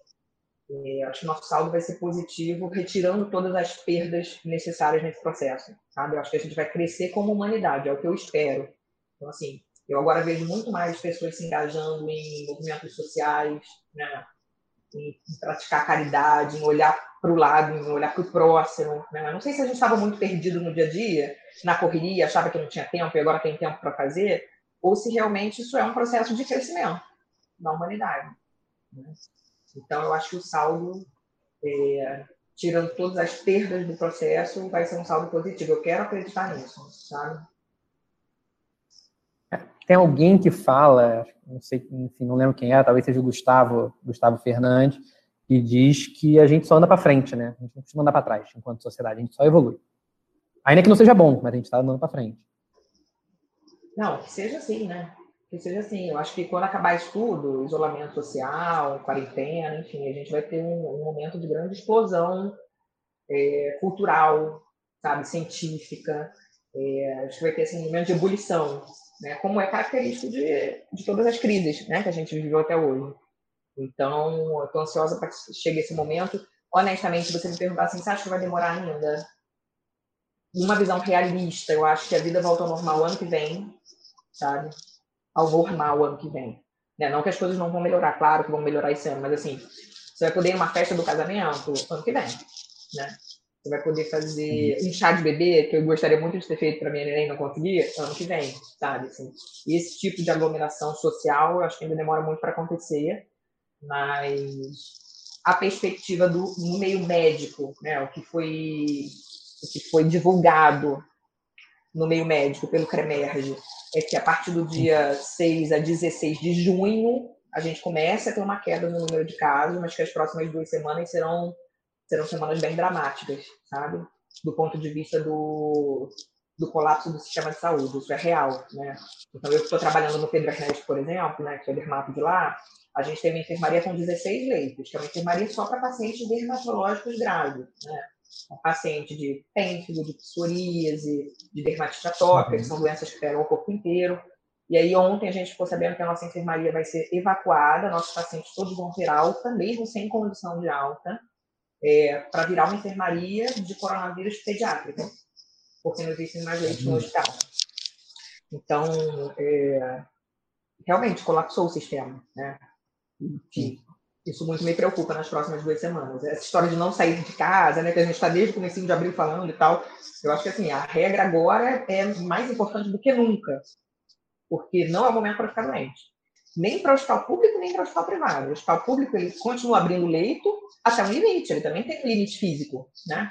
é, acho que nosso saldo vai ser positivo, retirando todas as perdas necessárias nesse processo, sabe? Eu acho que a gente vai crescer como humanidade, é o que eu espero. Então, assim, eu agora vejo muito mais pessoas se engajando em movimentos sociais, né? em, em praticar caridade, em olhar para o lado, em olhar para o próximo. Né? Não sei se a gente estava muito perdido no dia a dia, na correria, achava que não tinha tempo e agora tem tempo para fazer, ou se realmente isso é um processo de crescimento da humanidade. Né? Então, eu acho que o saldo, é, tirando todas as perdas do processo, vai ser um saldo positivo. Eu quero acreditar nisso, sabe? Tem alguém que fala, não sei, enfim, não lembro quem é, talvez seja o Gustavo, Gustavo Fernandes, que diz que a gente só anda para frente, né? A gente não precisa andar para trás enquanto sociedade, a gente só evolui. Ainda que não seja bom, mas a gente está andando para frente. Não, que seja assim, né? Que seja assim. Eu acho que quando acabar isso tudo, isolamento social, quarentena, enfim, a gente vai ter um, um momento de grande explosão é, cultural, sabe, científica. É, acho que vai ter assim, um momento de ebulição, né, como é característico de, de todas as crises né, que a gente viveu até hoje. Então, eu ansiosa para que chegue esse momento. Honestamente, você me perguntar assim, você acha que vai demorar ainda? Numa visão realista, eu acho que a vida volta ao normal ano que vem, sabe? Ao normal ano que vem. Né? Não que as coisas não vão melhorar, claro que vão melhorar esse ano, mas assim, você vai poder ir numa festa do casamento ano que vem, né? Você vai poder fazer uhum. um chá de bebê, que eu gostaria muito de ter feito para minha neném não conseguir, ano que vem, sabe? Assim, esse tipo de aglomeração social, eu acho que ainda demora muito para acontecer, mas a perspectiva do no meio médico, né? O que foi o que foi divulgado no meio médico pelo CREMERGE, é que a partir do dia 6 a 16 de junho, a gente começa a ter uma queda no número de casos, mas que as próximas duas semanas serão, serão semanas bem dramáticas, sabe? Do ponto de vista do, do colapso do sistema de saúde, isso é real, né? Então, eu estou trabalhando no Pedro Ernesto, por exemplo, né, que é dermato de lá, a gente tem uma enfermaria com 16 leitos, que é uma enfermaria só para pacientes dermatológicos graves, né? Um paciente de pênfigo, de psoríase, de dermatite atópica, que são doenças que pegam o corpo inteiro. E aí ontem a gente ficou sabendo que a nossa enfermaria vai ser evacuada, nossos pacientes todos vão ter alta, mesmo sem condição de alta, é, para virar uma enfermaria de coronavírus pediátrica, porque não existem mais leitos no hospital. Então, é, realmente colapsou o sistema, né? E, isso muito me preocupa nas próximas duas semanas. Essa história de não sair de casa, né, que a gente está desde o começo de abril falando e tal, eu acho que assim, a regra agora é mais importante do que nunca, porque não é o momento para ficar doente. Nem para o hospital público, nem para o hospital privado. O hospital público ele continua abrindo leito até um limite, ele também tem um limite físico, né?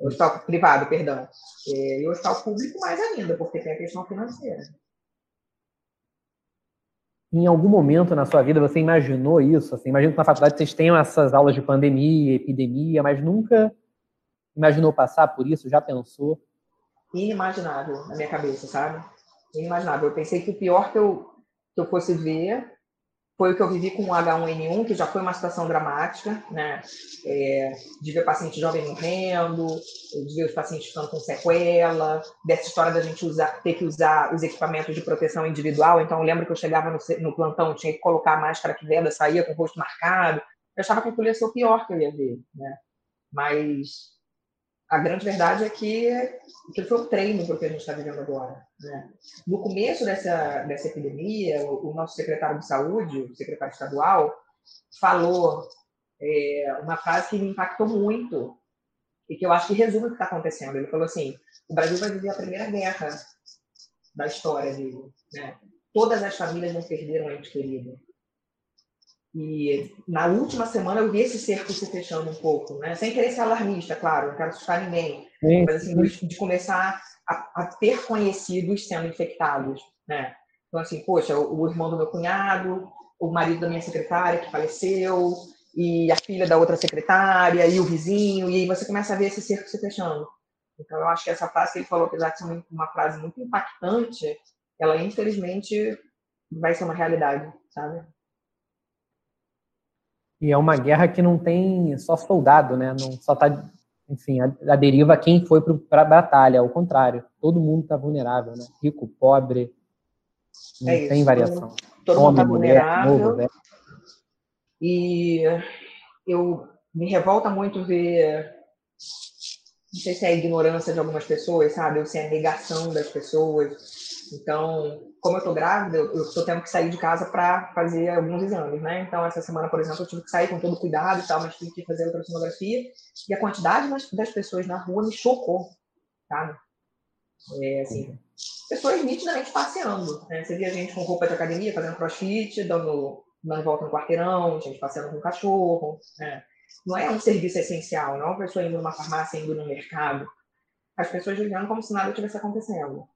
O hospital privado, perdão. E o hospital público mais ainda, porque tem a questão financeira. Em algum momento na sua vida você imaginou isso? Assim, imagino que na faculdade vocês tenham essas aulas de pandemia, epidemia, mas nunca imaginou passar por isso? Já pensou? Inimaginável na minha cabeça, sabe? Inimaginável. Eu pensei que o pior que eu, que eu fosse ver foi o que eu vivi com o H1N1, que já foi uma situação dramática, né? É, de ver paciente jovem morrendo, de ver os pacientes ficando com sequela, dessa história da gente usar, ter que usar os equipamentos de proteção individual. Então, eu lembro que eu chegava no, no plantão, tinha que colocar a máscara que venda, saía com o rosto marcado. Eu achava que aquilo ia ser o pior que eu ia ver, né? Mas a grande verdade é que, que foi um treino para o que a gente está vivendo agora. Né? No começo dessa, dessa epidemia, o, o, nosso secretário de saúde, o secretário estadual, falou é, uma frase que me impactou muito e que eu acho que resume o que está acontecendo. Ele falou assim: o Brasil vai viver a primeira guerra da história dele. Né? Todas as famílias não perderam um ente querido. E na última semana eu vi esse cerco se fechando um pouco, né? Sem querer ser alarmista, claro, não quero assustar ninguém. Sim. Mas assim, de, de começar a, a, ter conhecidos sendo infectados, né? Então assim, poxa, o, o, irmão do meu cunhado, o marido da minha secretária que faleceu, e a filha da outra secretária, e o vizinho, e aí você começa a ver esse cerco se fechando. Então eu acho que essa frase que ele falou, apesar de ser uma frase muito impactante, ela infelizmente vai ser uma realidade, sabe? E é uma guerra que não tem só soldado, né? Não só tá, enfim, a, a deriva quem foi para a batalha, ao contrário, todo mundo está vulnerável, né? Rico, pobre, não é tem variação. Todo mundo está vulnerável. Novo, velho. E eu me revolta muito ver, não sei se é a ignorância de algumas pessoas, sabe? Ou se é a negação das pessoas então, como eu estou grávida, eu estou tendo que sair de casa para fazer alguns exames, né? Então, essa semana, por exemplo, eu tive que sair com todo cuidado e tal, mas tive que fazer ultrassonografia. E a quantidade das pessoas na rua me chocou, sabe? É, assim, pessoas nitidamente passeando. Né? Você via gente com roupa de academia, fazendo crossfit, dando, dando volta no quarteirão, gente passeando com cachorro. Né? Não é um serviço essencial, não é uma pessoa indo numa farmácia, indo no mercado. As pessoas vivendo como se nada tivesse acontecendo.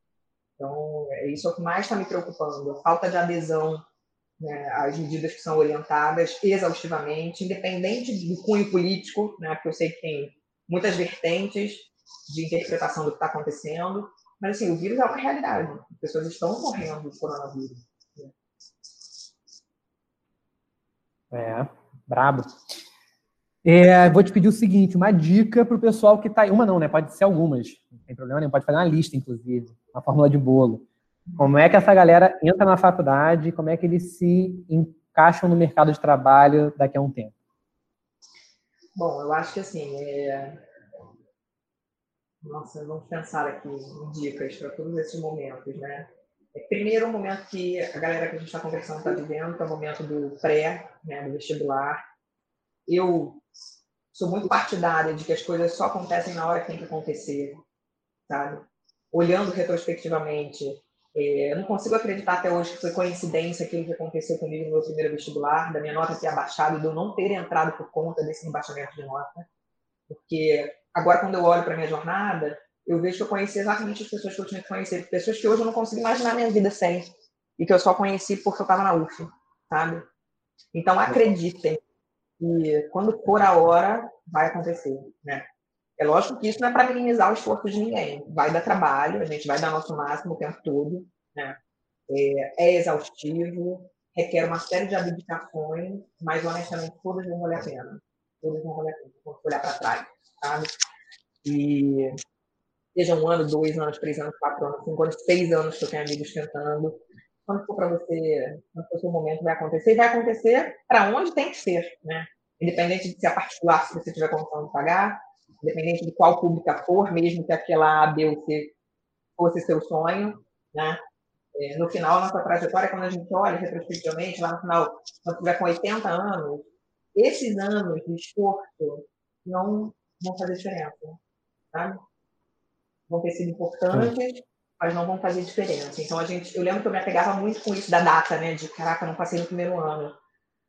Então, é isso é o que mais está me preocupando, a falta de adesão né, às medidas que são orientadas exaustivamente, independente do cunho político, né, porque eu sei que tem muitas vertentes de interpretação do que está acontecendo, mas assim, o vírus é uma realidade, as pessoas estão morrendo do coronavírus. É, brabo. É, vou te pedir o seguinte, uma dica para o pessoal que está aí. Uma não, né? Pode ser algumas. Não tem problema nenhum. Pode fazer uma lista, inclusive. Uma fórmula de bolo. Como é que essa galera entra na faculdade? Como é que eles se encaixam no mercado de trabalho daqui a um tempo? Bom, eu acho que assim, é... Nossa, vamos pensar aqui em dicas para todos esses momentos, né? É, primeiro, o momento que a galera que a gente está conversando está vivendo, que é o momento do pré, né, do vestibular. Eu sou muito partidária de que as coisas só acontecem na hora que tem que acontecer, sabe? Olhando retrospectivamente, é, eu não consigo acreditar até hoje que foi coincidência aquilo que aconteceu comigo no meu primeiro vestibular, da minha nota ter abaixado e de eu não ter entrado por conta desse rebaixamento de nota. Porque agora, quando eu olho para minha jornada, eu vejo que eu conheci exatamente as pessoas que eu tinha que conhecer, pessoas que hoje eu não consigo imaginar minha vida sem, e que eu só conheci porque eu estava na UF, sabe? Então, acreditem, e quando for a hora, vai acontecer, né? É lógico que isso não é para minimizar o esforço de ninguém. Vai dar trabalho, a gente vai dar nosso máximo o tempo todo, né? É, é exaustivo, requer uma série de abdicações, mas honestamente todas vão valer a pena. Todas vão valer a pena, vamos olhar para trás, sabe? E seja um ano, dois anos, três anos, quatro anos, cinco anos, seis anos que eu tenho amigos tentando, quando for para você, quando for o seu momento, vai acontecer. E vai acontecer para onde tem que ser, né? Independente de ser a particular, se você tiver condição de pagar, independente de qual pública for, mesmo que aquela A, B ou C fosse seu sonho, né? É, no final, nossa trajetória, quando a gente olha retrospectivamente, lá no final, quando tiver com 80 anos, esses anos de esforço não vão fazer diferença, sabe? Vão ter sido importantes, mas não vão fazer diferença. Então, a gente, eu lembro que eu me apegava muito com isso da data, né? De, caraca, não passei no primeiro ano.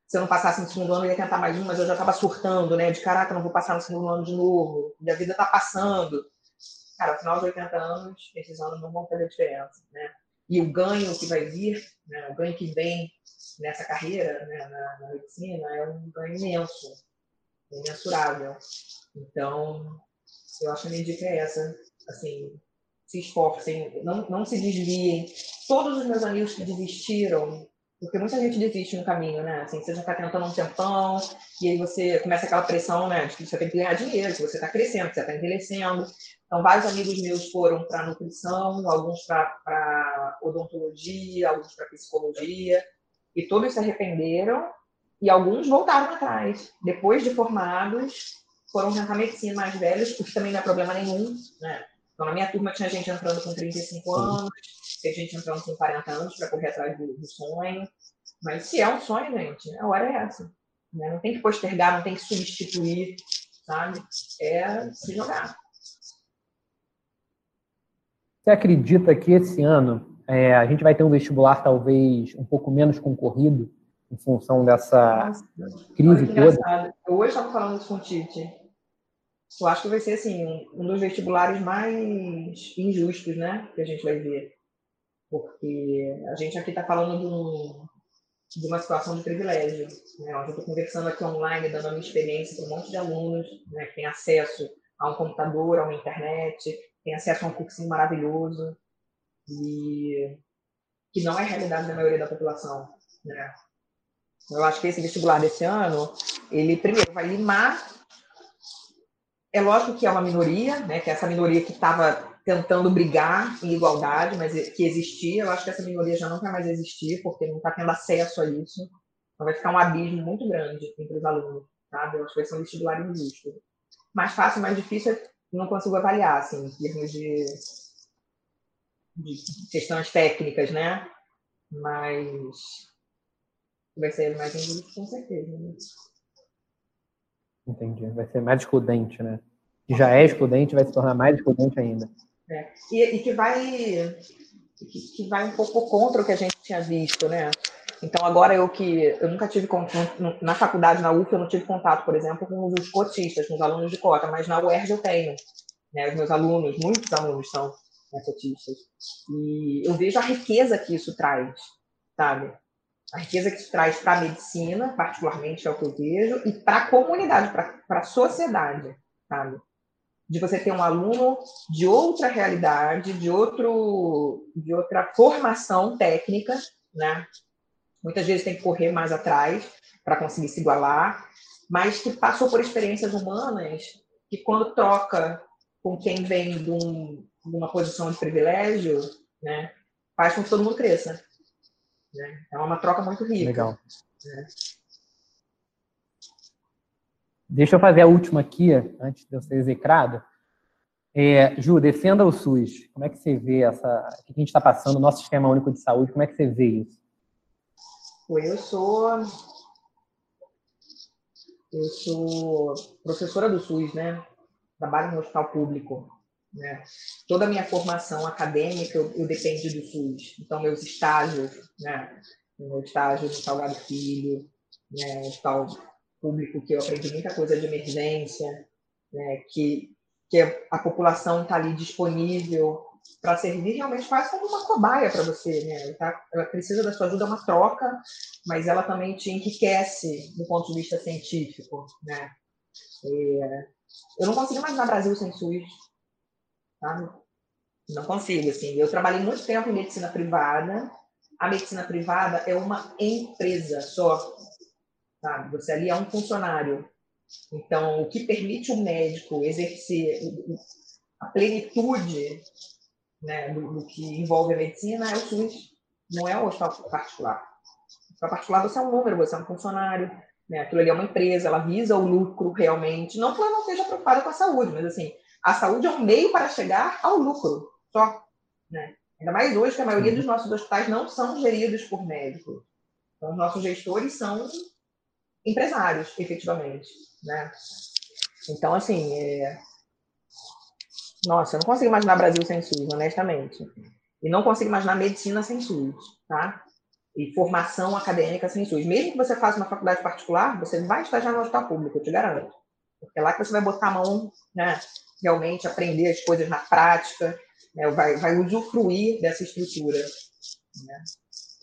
Se eu não passasse no segundo ano, eu ia tentar mais um, mas eu já estava surtando, né? De, caraca, não vou passar no segundo ano de novo. Minha vida está passando. Cara, ao final dos 80 anos, esses anos não vão fazer diferença, né? E o ganho que vai vir, né? o ganho que vem nessa carreira, né? na, na medicina, é um ganho imenso, imensurável. Então, eu acho que a minha dica é essa, assim, se esforcem, não, não se desviem. Todos os meus amigos que desistiram, porque muita gente desiste no caminho, né? Assim, você já está tentando um tempão, e aí você começa aquela pressão, né? De que você tem que ganhar dinheiro, que você está crescendo, que você está envelhecendo. Então, vários amigos meus foram para nutrição, alguns para odontologia, alguns para psicologia, e todos se arrependeram, e alguns voltaram atrás. Depois de formados, foram tentar medicina mais velhos, porque também não é problema nenhum, né? Então, na minha turma tinha gente entrando com 35 anos, tem gente entrando com 40 anos para correr atrás do, do, sonho. Mas se é um sonho, gente, a hora é essa. Né? Não tem que postergar, não tem que substituir, sabe? É se jogar. Você acredita que esse ano é, a gente vai ter um vestibular talvez um pouco menos concorrido em função dessa Nossa, crise toda? Eu hoje estava falando isso com o Tite eu acho que vai ser assim um dos vestibulares mais injustos, né, que a gente vai ver, porque a gente aqui está falando de, um, de, uma situação de privilégio, né? Onde eu estou conversando aqui online, dando a minha experiência para um monte de alunos, né, que tem acesso a um computador, a uma internet, tem acesso a um cursinho maravilhoso e que não é realidade da maioria da população, né? Eu acho que esse vestibular desse ano, ele primeiro vai limar é lógico que é uma minoria, né, que é essa minoria que estava tentando brigar em igualdade, mas que existia. Eu acho que essa minoria já não vai mais existir, porque não está tendo acesso a isso. Então vai ficar um abismo muito grande entre os alunos, sabe? Eu acho que vai ser um vestibular injusto. Mais fácil, mais difícil, não consigo avaliar, assim, em termos de, de questões técnicas, né? Mas vai ser mais injusto, com certeza. Né? Entendi. Vai ser mais excludente, né? Já é excludente, vai se tornar mais excludente ainda. É. E, e, que vai que, vai um pouco contra o que a gente tinha visto, né? Então agora eu que eu nunca tive na faculdade na UF eu não tive contato, por exemplo, com os cotistas, com os alunos de cota, mas na UERJ eu tenho. Né? Os meus alunos, muitos alunos são né, cotistas. E eu vejo a riqueza que isso traz, sabe? a riqueza que isso traz para a medicina, particularmente, é o que eu vejo, e para a comunidade, para a sociedade, sabe? De você ter um aluno de outra realidade, de, outro, de outra formação técnica, né? Muitas vezes tem que correr mais atrás para conseguir se igualar, mas que passou por experiências humanas que, quando troca com quem vem de, um, de uma posição de privilégio, né, faz com que todo mundo cresça. Né? É uma troca muito rica. Legal. Né? Deixa eu fazer a última aqui, antes de eu ser execrado. É, Ju, defenda o SUS. Como é que você vê essa. O que a gente está passando, o nosso sistema único de saúde, como é que você vê isso? Eu sou. Eu sou professora do SUS, né? Trabalho no hospital público. Né? Toda a minha formação acadêmica eu, eu dependi do SUS. Então, meus estágios, né? meu estágio no Salgado Filho, né? hospital público que eu aprendi muita coisa de emergência, né? que, que a população está ali disponível para servir, realmente faz como uma cobaia para você. Né? Tá, ela precisa da sua ajuda, é uma troca, mas ela também te enriquece do ponto de vista científico. Né? E, eu não consigo imaginar Brasil sem SUS? Não consigo, assim. Eu trabalhei muito tempo em medicina privada. A medicina privada é uma empresa só, sabe? Você ali é um funcionário. Então, o que permite o médico exercer a plenitude né, do, do, que envolve a medicina é o SUS, não é o hospital particular. O hospital particular você é um número, você é um funcionário, né? aquilo ali é uma empresa, ela visa o lucro realmente, não que ela não esteja preocupada com a saúde, mas assim, a saúde é um meio para chegar ao lucro, só. Né? Ainda mais hoje que a maioria dos nossos hospitais não são geridos por médicos. Então, os nossos gestores são empresários, efetivamente, né? Então, assim, é... nossa, eu não consigo imaginar Brasil sem SUS, honestamente. E não consigo imaginar medicina sem SUS, tá? E formação acadêmica sem SUS. Mesmo que você faça uma faculdade particular, você vai estagiar no hospital público, eu te garanto. Porque é lá que você vai botar a mão, né? Realmente aprender as coisas na prática, né? vai, vai usufruir dessa estrutura. Né?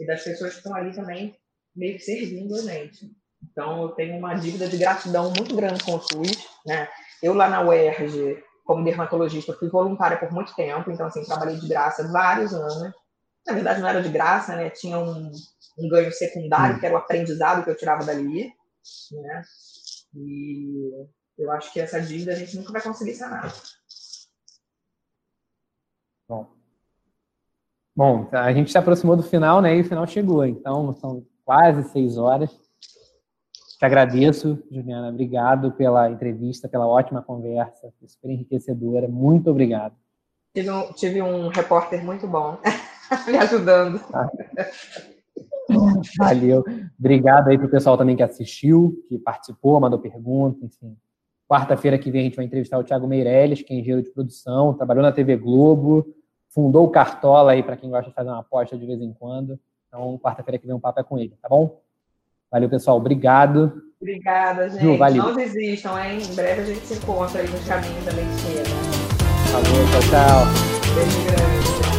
E das pessoas que estão ali também meio que servindo a gente. Então, eu tenho uma dívida de gratidão muito grande com o SUS. Né? Eu, lá na UERJ, como dermatologista, fui voluntária por muito tempo, então, assim, trabalhei de graça vários anos. Na verdade, não era de graça, né? Tinha um, um ganho secundário, que era o aprendizado que eu tirava dali, né? E eu acho que essa dívida a gente nunca vai conseguir sanar. Bom. Bom, a gente se aproximou do final, né? E o final chegou. Então, são quase seis horas. Te agradeço, Juliana. Obrigado pela entrevista, pela ótima conversa, super enriquecedora. Muito obrigado. Tive um, tive um repórter muito bom me ajudando. Valeu. Obrigado aí para o pessoal também que assistiu, que participou, mandou pergunta, enfim. Quarta-feira que vem a gente vai entrevistar o Thiago Meirelles, que é engenheiro de produção, trabalhou na TV Globo, fundou o Cartola aí para quem gosta de fazer uma aposta de vez em quando. Então, quarta-feira que vem um papo é com ele, tá bom? Valeu, pessoal. Obrigado. Obrigada, gente. Ju, valeu. Não desistam, hein? Em breve a gente se encontra aí nos caminhos da medicina. Falou, tchau, tchau. Beijo grande.